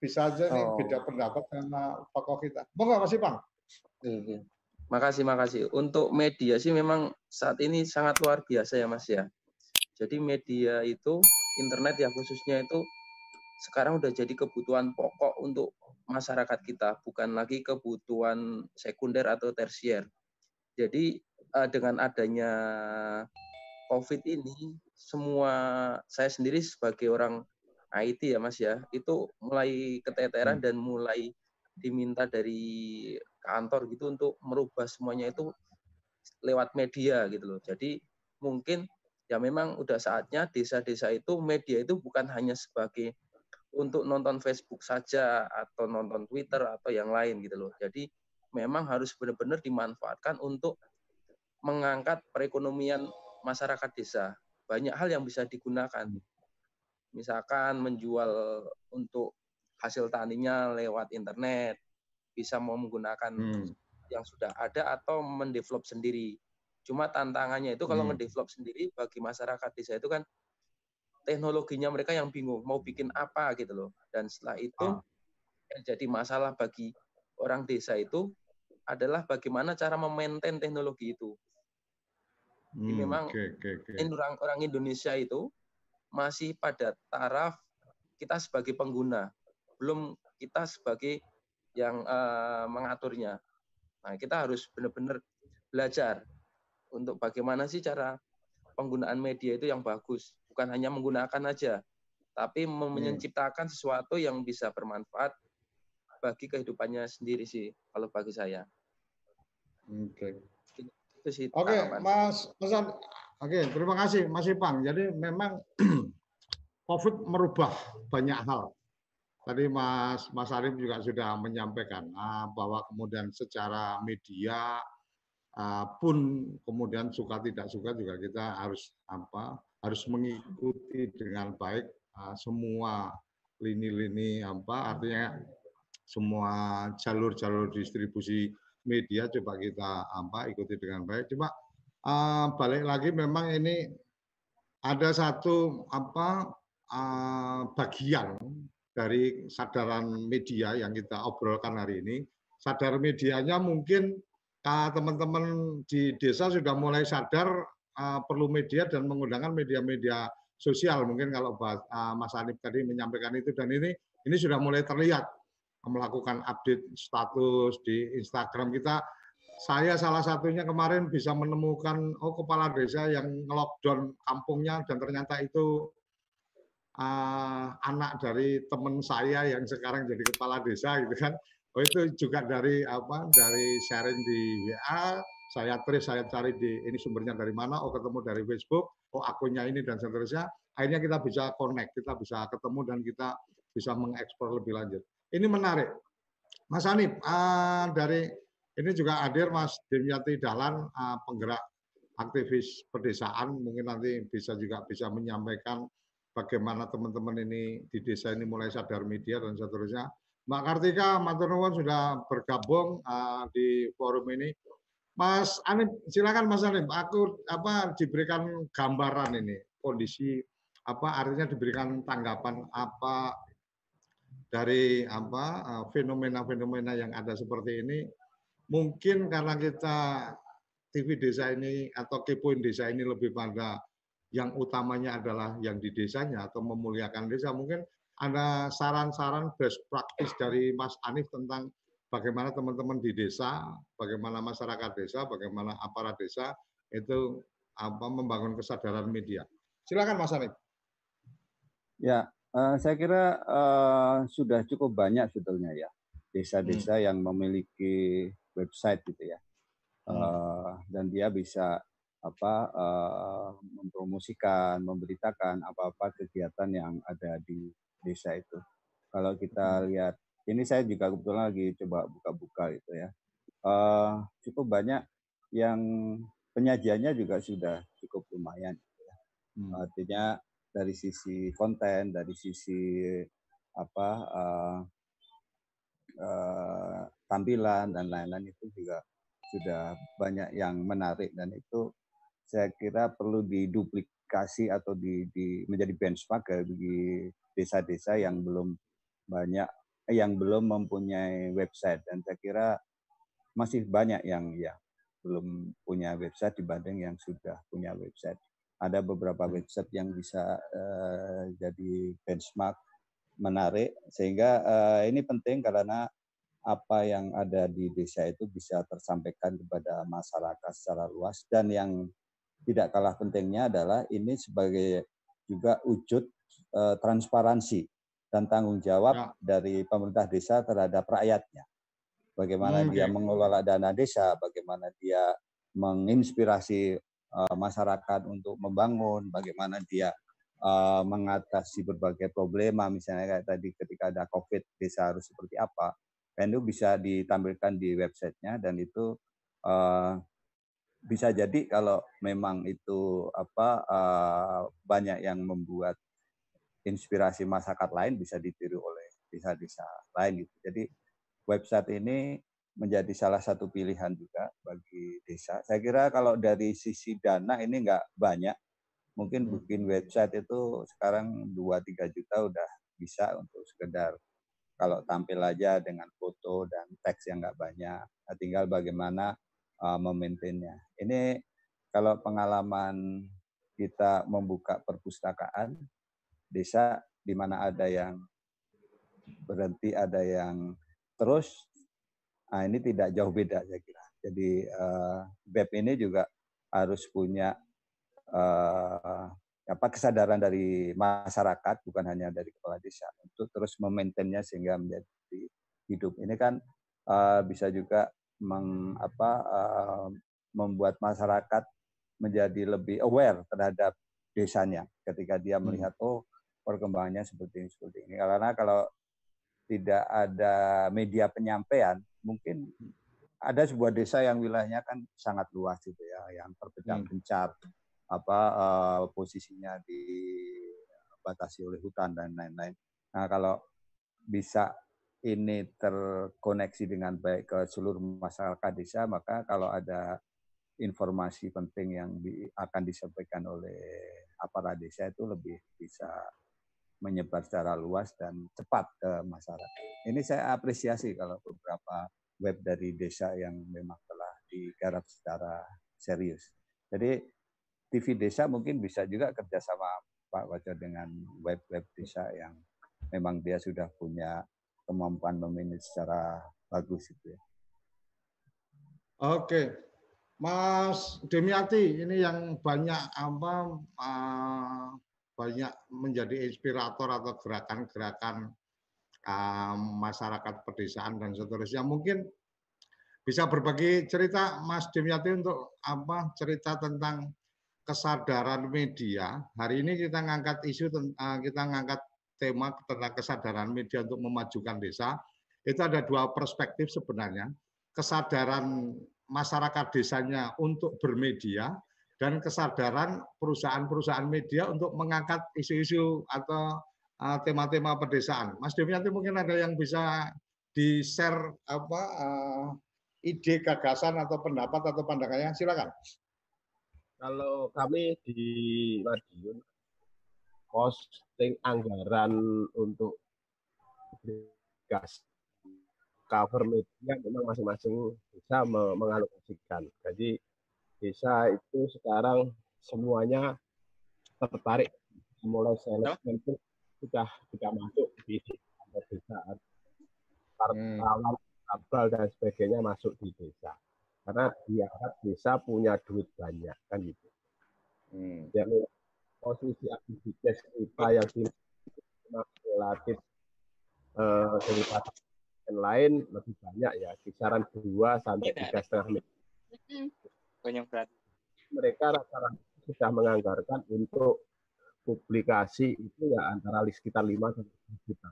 Bisa aja nih oh. beda pendapat karena tokoh kita. Monggo Mas Ibang. Oke. Makasih, makasih. Untuk media sih memang saat ini sangat luar biasa ya Mas ya. Jadi media itu, internet ya khususnya itu sekarang udah jadi kebutuhan pokok untuk masyarakat kita, bukan lagi kebutuhan sekunder atau tersier. Jadi uh, dengan adanya COVID ini, semua saya sendiri sebagai orang IT ya Mas ya, itu mulai keteteran hmm. dan mulai diminta dari kantor gitu untuk merubah semuanya itu lewat media gitu loh. Jadi mungkin ya memang udah saatnya desa-desa itu media itu bukan hanya sebagai untuk nonton Facebook saja atau nonton Twitter atau yang lain gitu loh. Jadi memang harus benar-benar dimanfaatkan untuk mengangkat perekonomian masyarakat desa. Banyak hal yang bisa digunakan. Misalkan menjual untuk hasil taninya lewat internet, bisa mau menggunakan hmm. yang sudah ada atau mendevelop sendiri. Cuma tantangannya itu kalau hmm. mendevelop sendiri bagi masyarakat desa itu kan teknologinya mereka yang bingung mau bikin apa gitu loh. Dan setelah itu ah. yang jadi masalah bagi orang desa itu adalah bagaimana cara memaintain teknologi itu. Jadi hmm, memang okay, okay, okay. orang orang Indonesia itu masih pada taraf kita sebagai pengguna, belum kita sebagai yang uh, mengaturnya. Nah, kita harus benar-benar belajar untuk bagaimana sih cara penggunaan media itu yang bagus, bukan hanya menggunakan aja, tapi hmm. menciptakan sesuatu yang bisa bermanfaat bagi kehidupannya sendiri sih kalau bagi saya. Oke. Okay. Oke, okay, Mas Mas Oke, okay, terima kasih Mas Ipang. Jadi memang COVID merubah banyak hal. Tadi Mas Mas Arif juga sudah menyampaikan ah, bahwa kemudian secara media ah, pun kemudian suka tidak suka juga kita harus apa harus mengikuti dengan baik ah, semua lini-lini apa artinya semua jalur-jalur distribusi media coba kita apa ikuti dengan baik. Coba uh, balik lagi memang ini ada satu apa uh, bagian dari sadaran media yang kita obrolkan hari ini. Sadar medianya mungkin teman-teman di desa sudah mulai sadar uh, perlu media dan menggunakan media-media sosial. Mungkin kalau Mas Anip tadi menyampaikan itu dan ini ini sudah mulai terlihat melakukan update status di Instagram kita. Saya salah satunya kemarin bisa menemukan oh kepala desa yang lockdown kampungnya dan ternyata itu uh, anak dari teman saya yang sekarang jadi kepala desa gitu kan. Oh itu juga dari apa dari sharing di WA, saya trace saya cari di ini sumbernya dari mana, oh ketemu dari Facebook, oh akunnya ini dan seterusnya. Akhirnya kita bisa connect, kita bisa ketemu dan kita bisa mengeksplor lebih lanjut. Ini menarik. Mas Anip, uh, dari ini juga hadir Mas Dimyati Dahlan, uh, penggerak aktivis pedesaan, mungkin nanti bisa juga bisa menyampaikan bagaimana teman-teman ini di desa ini mulai sadar media dan seterusnya. Mbak Kartika, Matur sudah bergabung uh, di forum ini. Mas Anip, silakan Mas Anip. Aku apa diberikan gambaran ini kondisi apa artinya diberikan tanggapan apa dari apa eh, fenomena-fenomena yang ada seperti ini. Mungkin karena kita TV desa ini atau kepoin desa ini lebih pada yang utamanya adalah yang di desanya atau memuliakan desa. Mungkin ada saran-saran best practice dari Mas Anif tentang bagaimana teman-teman di desa, bagaimana masyarakat desa, bagaimana aparat desa itu apa membangun kesadaran media. Silakan Mas Anif. Ya, saya kira uh, sudah cukup banyak sebetulnya ya desa-desa hmm. yang memiliki website gitu ya, uh, dan dia bisa apa uh, mempromosikan, memberitakan apa-apa kegiatan yang ada di desa itu. Kalau kita hmm. lihat ini saya juga kebetulan lagi coba buka-buka gitu ya. Uh, cukup banyak yang penyajiannya juga sudah cukup lumayan. Gitu ya. Hmm. Artinya dari sisi konten, dari sisi apa uh, uh, tampilan dan lain-lain itu juga sudah banyak yang menarik dan itu saya kira perlu diduplikasi atau di, di menjadi benchmark bagi desa-desa yang belum banyak yang belum mempunyai website dan saya kira masih banyak yang ya belum punya website dibanding yang sudah punya website. Ada beberapa website yang bisa uh, jadi benchmark menarik sehingga uh, ini penting karena apa yang ada di desa itu bisa tersampaikan kepada masyarakat secara luas dan yang tidak kalah pentingnya adalah ini sebagai juga wujud uh, transparansi dan tanggung jawab ya. dari pemerintah desa terhadap rakyatnya. Bagaimana hmm, dia okay. mengelola dana desa, bagaimana dia menginspirasi uh, masyarakat untuk membangun, bagaimana dia uh, mengatasi berbagai problema, misalnya kayak tadi ketika ada COVID, desa harus seperti apa. Dan itu bisa ditampilkan di websitenya dan itu uh, bisa jadi kalau memang itu apa banyak yang membuat inspirasi masyarakat lain bisa ditiru oleh desa-desa lain gitu. Jadi website ini menjadi salah satu pilihan juga bagi desa. Saya kira kalau dari sisi dana ini nggak banyak. Mungkin hmm. bikin website itu sekarang 2-3 juta udah bisa untuk sekedar kalau tampil aja dengan foto dan teks yang nggak banyak. Nah, tinggal bagaimana uh, memaintainnya. Ini kalau pengalaman kita membuka perpustakaan, desa di mana ada yang berhenti, ada yang terus. Nah, ini tidak jauh beda saya kira. Jadi uh, BEP ini juga harus punya uh, apa kesadaran dari masyarakat bukan hanya dari kepala desa untuk terus memaintainnya sehingga menjadi hidup. Ini kan uh, bisa juga meng, apa, uh, membuat masyarakat menjadi lebih aware terhadap desanya ketika dia hmm. melihat oh perkembangannya seperti ini seperti ini. Karena kalau tidak ada media penyampaian, mungkin ada sebuah desa yang wilayahnya kan sangat luas gitu ya, yang terpencar-pencar hmm. apa uh, posisinya dibatasi oleh hutan dan lain-lain. Nah kalau bisa ini terkoneksi dengan baik ke seluruh masyarakat desa, maka kalau ada informasi penting yang di, akan disampaikan oleh aparat desa itu lebih bisa menyebar secara luas dan cepat ke masyarakat. Ini saya apresiasi kalau beberapa web dari desa yang memang telah digarap secara serius. Jadi TV desa mungkin bisa juga kerjasama Pak Wajar dengan web-web desa yang memang dia sudah punya kemampuan memanage secara bagus itu ya. Oke, Mas Demiati, ini yang banyak apa banyak menjadi inspirator atau gerakan-gerakan uh, masyarakat pedesaan dan seterusnya. Mungkin bisa berbagi cerita Mas Dimyati untuk apa cerita tentang kesadaran media. Hari ini kita ngangkat isu kita ngangkat tema tentang kesadaran media untuk memajukan desa. Itu ada dua perspektif sebenarnya. Kesadaran masyarakat desanya untuk bermedia dan kesadaran perusahaan-perusahaan media untuk mengangkat isu-isu atau uh, tema-tema pedesaan. Mas Devi nanti mungkin ada yang bisa di-share apa uh, ide, gagasan atau pendapat atau pandangannya? Silakan. Kalau kami di Madiun posting anggaran untuk gas cover media memang masing-masing bisa mengalokasikan. Jadi desa itu sekarang semuanya tertarik mulai sales itu sudah sudah masuk di desa. Wartawan, hmm. dan sebagainya masuk di desa karena dianggap desa punya duit banyak kan gitu. Hmm. Jadi posisi aktivitas kita yang relatif eh, daripada yang lain lebih banyak ya kisaran dua sampai tiga setengah menit. Banyak berat. Mereka rata-rata sudah menganggarkan untuk publikasi itu ya antara sekitar lima sampai sepuluh juta.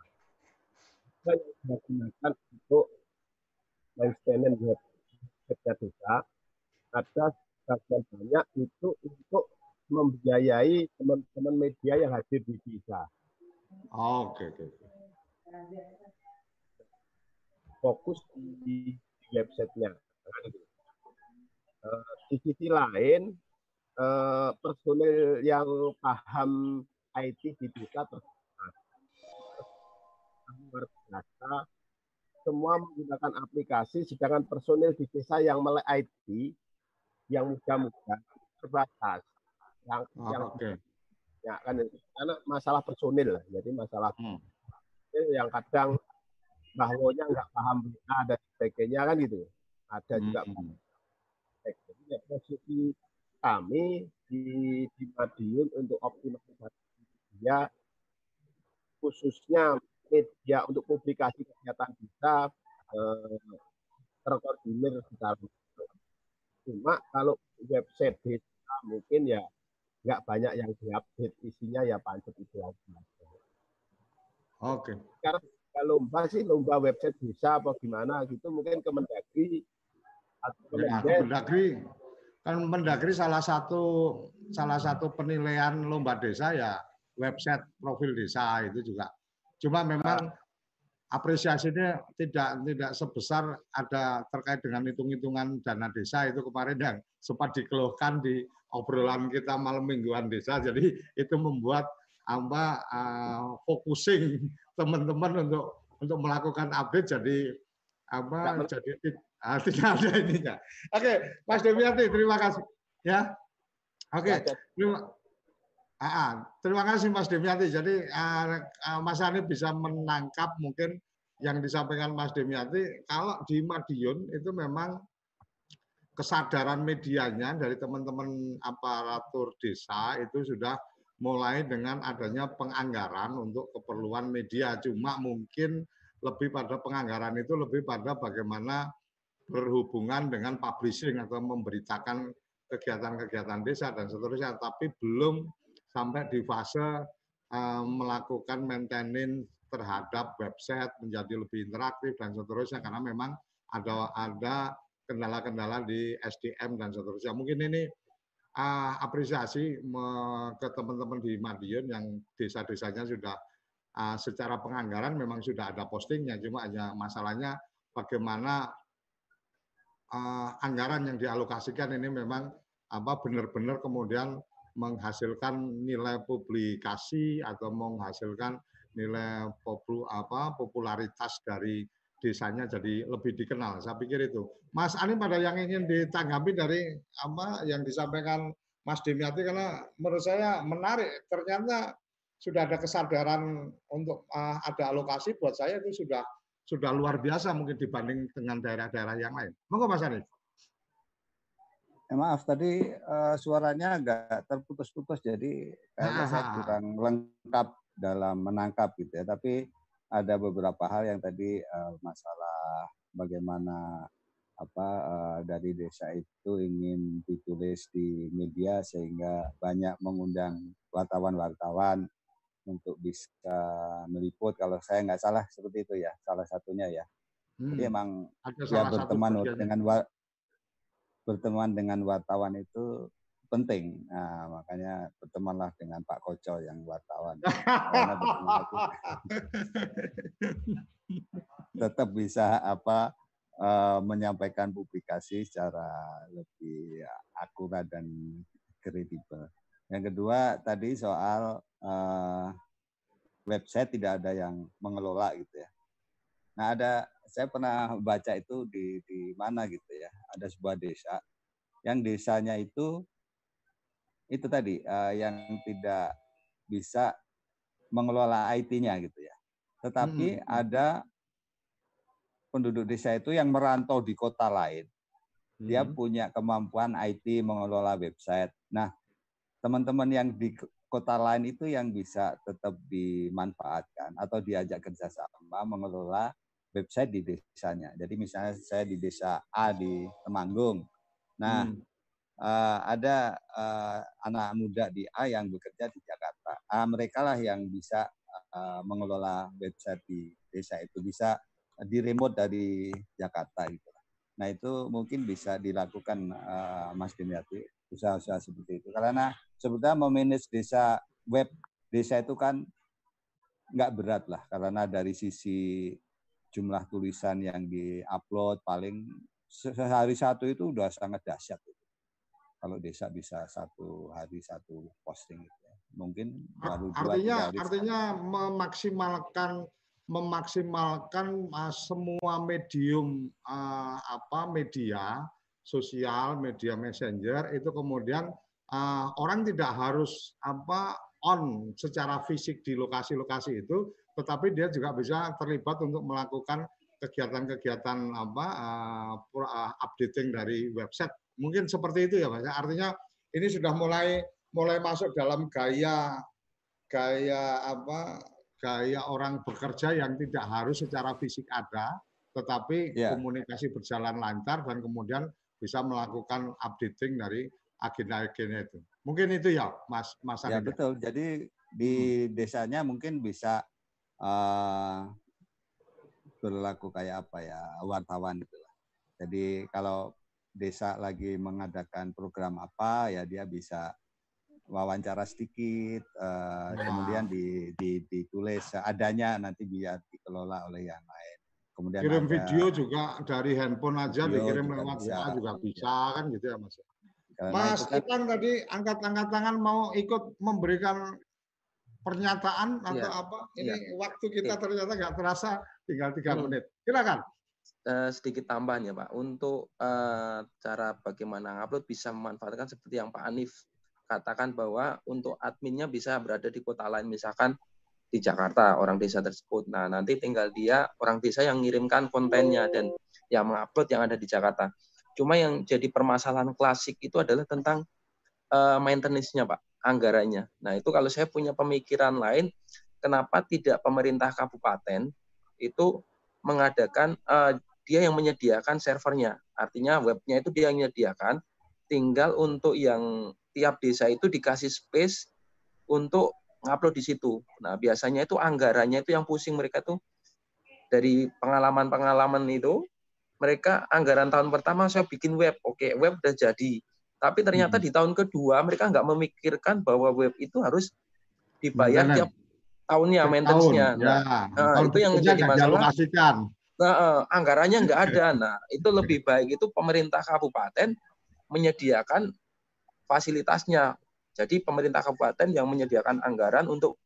Kita yang digunakan untuk maintenance web webnya desa ada sebagian banyak itu untuk membiayai teman-teman media yang hadir di desa. Oke, oke. Fokus di, di websitenya. Uh, di sisi lain, uh, personil yang paham IT di desa. Luar biasa semua menggunakan aplikasi, sedangkan personil di desa yang melek IT, yang muda-muda terbatas. Yang, oh, yang okay. ya kan karena masalah personil jadi masalah hmm. yang kadang bahwanya nggak paham berita dan sebagainya kan gitu. Ada juga hmm. Ya, posisi kami di, di Madiun untuk optimalisasi ya khususnya media untuk publikasi kegiatan kita eh, terkoordinir secara cuma kalau website desa mungkin ya nggak banyak yang diupdate isinya ya pancet itu aja. Oke. Okay. Karena lomba sih lomba website desa apa gimana gitu mungkin Kemendagri atau ya, Kemendagri kan Kemendagri salah satu salah satu penilaian lomba desa ya website profil desa itu juga. Cuma memang apresiasinya tidak tidak sebesar ada terkait dengan hitung-hitungan dana desa itu kemarin yang sempat dikeluhkan di obrolan kita malam mingguan desa. Jadi itu membuat apa uh, focusing teman-teman untuk untuk melakukan update jadi apa jadi uh, tidak ada ininya. Oke, Mas Dewiati terima kasih ya. Oke, terima Ah, terima kasih Mas Demiati. Jadi uh, Mas Ani bisa menangkap mungkin yang disampaikan Mas Demiati. Kalau di Madiun itu memang kesadaran medianya dari teman-teman aparatur desa itu sudah mulai dengan adanya penganggaran untuk keperluan media. Cuma mungkin lebih pada penganggaran itu lebih pada bagaimana berhubungan dengan publishing atau memberitakan kegiatan-kegiatan desa dan seterusnya. Tapi belum sampai di fase uh, melakukan maintenance terhadap website menjadi lebih interaktif dan seterusnya karena memang ada ada kendala-kendala di SDM dan seterusnya. Mungkin ini uh, apresiasi ke teman-teman di Madiun yang desa-desanya sudah uh, secara penganggaran memang sudah ada postingnya, cuma hanya masalahnya bagaimana uh, anggaran yang dialokasikan ini memang apa benar-benar kemudian menghasilkan nilai publikasi atau menghasilkan nilai popul, apa, popularitas dari desanya jadi lebih dikenal. Saya pikir itu. Mas Ani pada yang ingin ditanggapi dari apa yang disampaikan Mas Demiati karena menurut saya menarik. Ternyata sudah ada kesadaran untuk uh, ada alokasi buat saya itu sudah sudah luar biasa mungkin dibanding dengan daerah-daerah yang lain. Monggo Mas Ani. Eh, maaf tadi uh, suaranya agak terputus-putus jadi kayaknya saya kurang lengkap dalam menangkap gitu ya. Tapi ada beberapa hal yang tadi uh, masalah bagaimana apa uh, dari desa itu ingin ditulis di media sehingga banyak mengundang wartawan-wartawan untuk bisa meliput kalau saya nggak salah seperti itu ya salah satunya ya. Hmm. Jadi emang dia berteman dengan berteman dengan wartawan itu penting. Nah, makanya bertemanlah dengan Pak Koco yang wartawan. Tetap bisa apa uh, menyampaikan publikasi secara lebih akurat dan kredibel. Yang kedua tadi soal uh, website tidak ada yang mengelola gitu ya. Nah ada saya pernah baca itu di di mana gitu ya. Ada sebuah desa yang desanya itu itu tadi uh, yang tidak bisa mengelola IT-nya gitu ya. Tetapi hmm. ada penduduk desa itu yang merantau di kota lain. Dia hmm. punya kemampuan IT mengelola website. Nah, teman-teman yang di kota lain itu yang bisa tetap dimanfaatkan atau diajak kerjasama mengelola website di desanya. Jadi misalnya saya di desa A di Temanggung. Nah, hmm uh, ada uh, anak muda di A yang bekerja di Jakarta. Uh, mereka lah yang bisa uh, mengelola website di desa itu bisa di remote dari Jakarta gitu. Nah itu mungkin bisa dilakukan uh, Mas Dimyati usaha-usaha seperti itu. Karena sebetulnya memanage desa web desa itu kan nggak berat lah karena dari sisi jumlah tulisan yang diupload paling sehari satu itu udah sangat dahsyat kalau desa bisa satu hari satu posting itu ya. mungkin baru dua artinya hari artinya memaksimalkan memaksimalkan uh, semua medium uh, apa media sosial media messenger itu kemudian uh, orang tidak harus apa on secara fisik di lokasi-lokasi itu tetapi dia juga bisa terlibat untuk melakukan kegiatan-kegiatan apa uh, updating dari website Mungkin seperti itu ya Mas. Artinya ini sudah mulai mulai masuk dalam gaya gaya apa gaya orang bekerja yang tidak harus secara fisik ada, tetapi yeah. komunikasi berjalan lancar dan kemudian bisa melakukan updating dari agenda-agenda itu. Mungkin itu ya, Mas Mas Ya betul. Jadi di hmm. desanya mungkin bisa uh, berlaku kayak apa ya wartawan gitu Jadi kalau desa lagi mengadakan program apa ya dia bisa wawancara sedikit uh, nah. kemudian di, di, ditulis adanya nanti biar dikelola oleh yang lain kemudian kirim ada, video juga dari handphone aja dikirim lewat WA juga bisa kan gitu ya mas Karena mas kan, Ipan tadi angkat-angkat tangan mau ikut memberikan pernyataan atau ya, apa? Ini ya. waktu kita ternyata nggak terasa tinggal tiga hmm. menit. Silakan. Uh, sedikit tambahan ya Pak. Untuk uh, cara bagaimana upload bisa memanfaatkan seperti yang Pak Anif katakan bahwa untuk adminnya bisa berada di kota lain. Misalkan di Jakarta orang desa tersebut. Nah nanti tinggal dia orang desa yang mengirimkan kontennya dan yang mengupload yang ada di Jakarta. Cuma yang jadi permasalahan klasik itu adalah tentang uh, maintenance-nya Pak, anggarannya. Nah itu kalau saya punya pemikiran lain, kenapa tidak pemerintah kabupaten itu mengadakan uh, dia yang menyediakan servernya. Artinya webnya itu dia yang menyediakan, tinggal untuk yang tiap desa itu dikasih space untuk ngupload di situ. Nah, biasanya itu anggarannya itu yang pusing mereka tuh dari pengalaman-pengalaman itu mereka anggaran tahun pertama saya bikin web, oke web udah jadi. Tapi ternyata hmm. di tahun kedua mereka nggak memikirkan bahwa web itu harus dibayar tiap tahunnya maintenance-nya. Tahun, nah, ya. nah itu yang jadi masalah. Nah, eh, anggarannya nggak ada. Nah, itu lebih baik itu pemerintah kabupaten menyediakan fasilitasnya. Jadi pemerintah kabupaten yang menyediakan anggaran untuk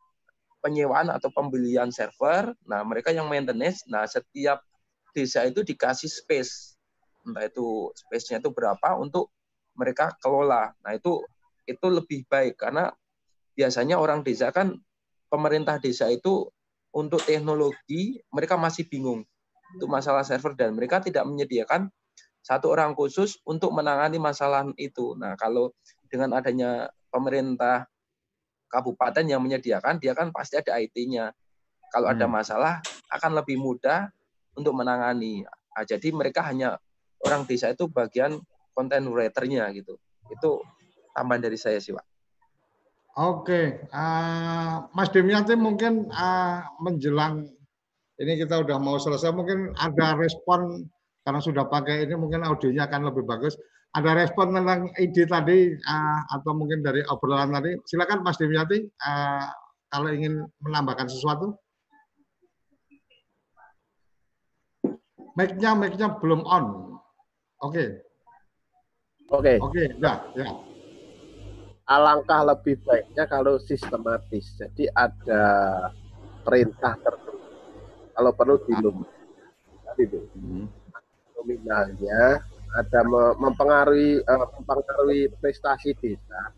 penyewaan atau pembelian server. Nah, mereka yang maintenance. Nah, setiap desa itu dikasih space. Entah itu space-nya itu berapa untuk mereka kelola. Nah, itu itu lebih baik karena biasanya orang desa kan pemerintah desa itu untuk teknologi mereka masih bingung itu masalah server dan mereka tidak menyediakan satu orang khusus untuk menangani masalah itu. Nah, kalau dengan adanya pemerintah kabupaten yang menyediakan, dia kan pasti ada IT-nya. Kalau ada hmm. masalah akan lebih mudah untuk menangani. Nah, jadi mereka hanya orang desa itu bagian content writer-nya gitu. Itu tambahan dari saya sih, Pak. Oke, uh, Mas Demiati mungkin uh, menjelang ini kita udah mau selesai, mungkin ada respon karena sudah pakai ini mungkin audionya akan lebih bagus. Ada respon tentang ide tadi uh, atau mungkin dari obrolan tadi. Silakan Mas Dimyati uh, kalau ingin menambahkan sesuatu. Mic-nya mic-nya belum on. Oke. Oke. Oke, ya, ya. Alangkah lebih baiknya kalau sistematis. Jadi ada perintah tertentu. Kalau perlu dilum. Tadi itu. Hmm. Nominalnya ada mempengaruhi uh, mempengaruhi prestasi desa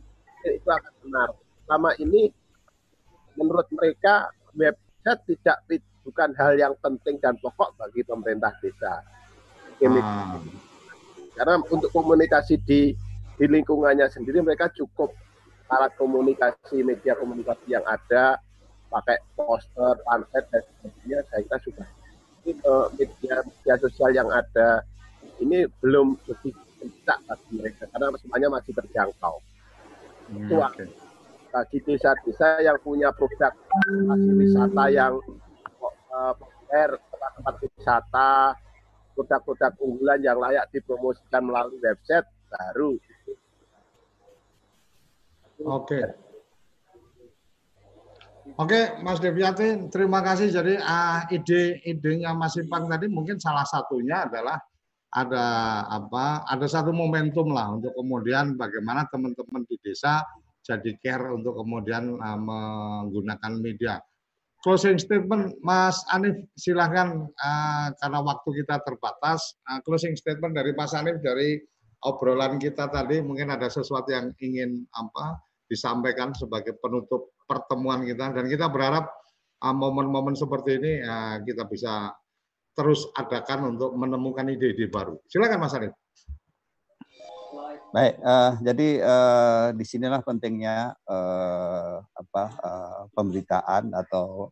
itu akan benar. Selama ini menurut mereka website tidak bukan hal yang penting dan pokok bagi pemerintah desa. Ah. Karena untuk komunikasi di di lingkungannya sendiri mereka cukup alat komunikasi media komunikasi yang ada pakai poster, pamflet dan sebagainya saya kira sudah. Ini uh, media media sosial yang ada ini belum lebih bisa bagi mereka karena semuanya masih terjangkau. Hmm, Itu okay. bagi desa-desa yang punya produk hasil wisata yang uh, tempat-tempat wisata, produk-produk unggulan yang layak dipromosikan melalui website baru. Oke. Okay. Oke, Mas Deviati, terima kasih. Jadi uh, ide-idenya Mas Ipang tadi mungkin salah satunya adalah ada apa? Ada satu momentum lah untuk kemudian bagaimana teman-teman di desa jadi care untuk kemudian uh, menggunakan media. Closing statement, Mas Anif, silahkan uh, karena waktu kita terbatas. Uh, closing statement dari Mas Anif dari obrolan kita tadi, mungkin ada sesuatu yang ingin apa disampaikan sebagai penutup pertemuan kita dan kita berharap momen-momen uh, seperti ini uh, kita bisa terus adakan untuk menemukan ide-ide baru. Silakan Mas Arif. Baik, uh, jadi uh, di sinilah pentingnya uh, apa uh, pemberitaan atau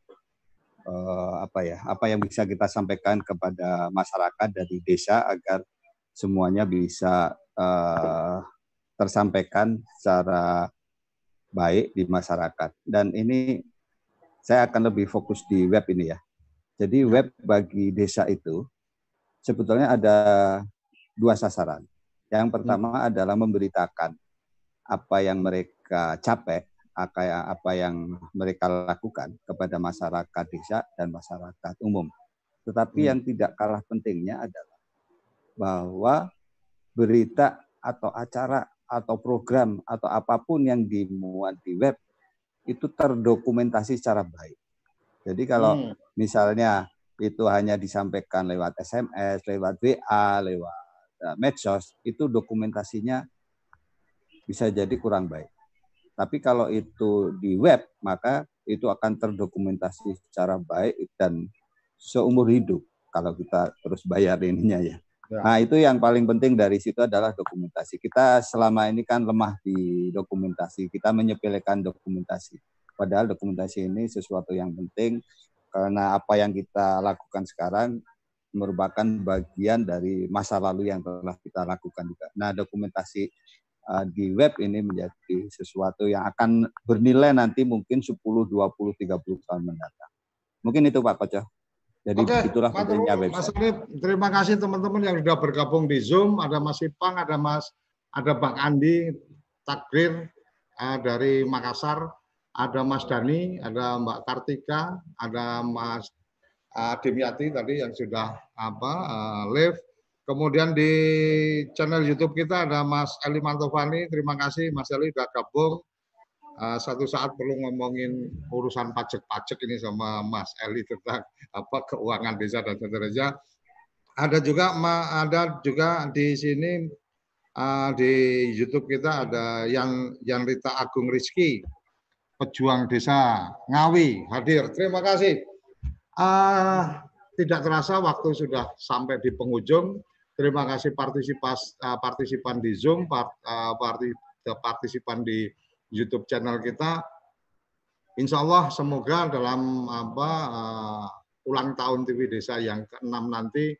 uh, apa ya apa yang bisa kita sampaikan kepada masyarakat dari desa agar semuanya bisa uh, tersampaikan secara baik di masyarakat. Dan ini saya akan lebih fokus di web ini ya. Jadi web bagi desa itu sebetulnya ada dua sasaran. Yang pertama hmm. adalah memberitakan apa yang mereka capai, apa yang mereka lakukan kepada masyarakat desa dan masyarakat umum. Tetapi hmm. yang tidak kalah pentingnya adalah bahwa berita atau acara atau program atau apa pun yang dimuat di web itu terdokumentasi secara baik. Jadi kalau hmm. misalnya itu hanya disampaikan lewat SMS, lewat WA, lewat uh, medsos, itu dokumentasinya bisa jadi kurang baik. Tapi kalau itu di web, maka itu akan terdokumentasi secara baik dan seumur hidup kalau kita terus bayar ininya ya. ya. Nah itu yang paling penting dari situ adalah dokumentasi. Kita selama ini kan lemah di dokumentasi, kita menyepelekan dokumentasi Padahal dokumentasi ini sesuatu yang penting karena apa yang kita lakukan sekarang merupakan bagian dari masa lalu yang telah kita lakukan juga. Nah, dokumentasi uh, di web ini menjadi sesuatu yang akan bernilai nanti mungkin 10, 20, 30 tahun mendatang. Mungkin itu Pak Koco. Jadi Oke, itulah pentingnya website. Mas Alif, terima kasih teman-teman yang sudah bergabung di Zoom. Ada Mas Ipang, ada Mas, ada Bang Andi, Takdir uh, dari Makassar ada Mas Dani, ada Mbak Kartika, ada Mas uh, Dimyati tadi yang sudah apa uh, live. Kemudian di channel YouTube kita ada Mas Eli Mantovani. Terima kasih Mas Eli sudah gabung. Uh, satu saat perlu ngomongin urusan pajak-pajak ini sama Mas Eli tentang apa keuangan desa dan seterusnya. Ada juga ada juga di sini uh, di YouTube kita ada yang yang Rita Agung Rizky pejuang desa Ngawi hadir. Terima kasih. Uh, tidak terasa waktu sudah sampai di penghujung. Terima kasih partisipas, uh, partisipan di Zoom, part, uh, partisipan di YouTube channel kita. Insya Allah semoga dalam apa uh, ulang tahun TV Desa yang ke-6 nanti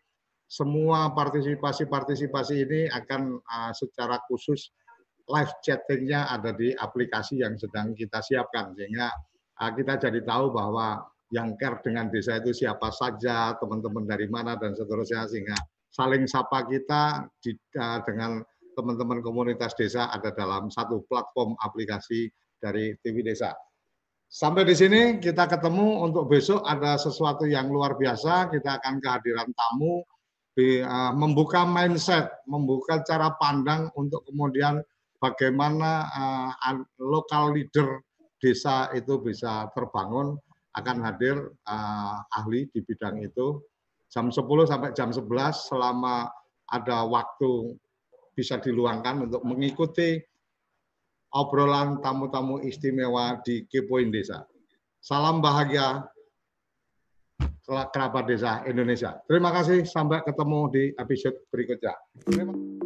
semua partisipasi-partisipasi ini akan uh, secara khusus live chattingnya ada di aplikasi yang sedang kita siapkan sehingga uh, kita jadi tahu bahwa yang care dengan desa itu siapa saja, teman-teman dari mana dan seterusnya sehingga saling sapa kita di, uh, dengan teman-teman komunitas desa ada dalam satu platform aplikasi dari TV Desa. Sampai di sini kita ketemu untuk besok ada sesuatu yang luar biasa, kita akan kehadiran tamu uh, membuka mindset, membuka cara pandang untuk kemudian bagaimana uh, lokal leader desa itu bisa terbangun akan hadir uh, ahli di bidang itu jam 10 sampai jam 11 selama ada waktu bisa diluangkan untuk mengikuti obrolan tamu-tamu istimewa di Kepoin Desa. Salam bahagia kerabat desa Indonesia. Terima kasih, sampai ketemu di episode berikutnya. Terima kasih.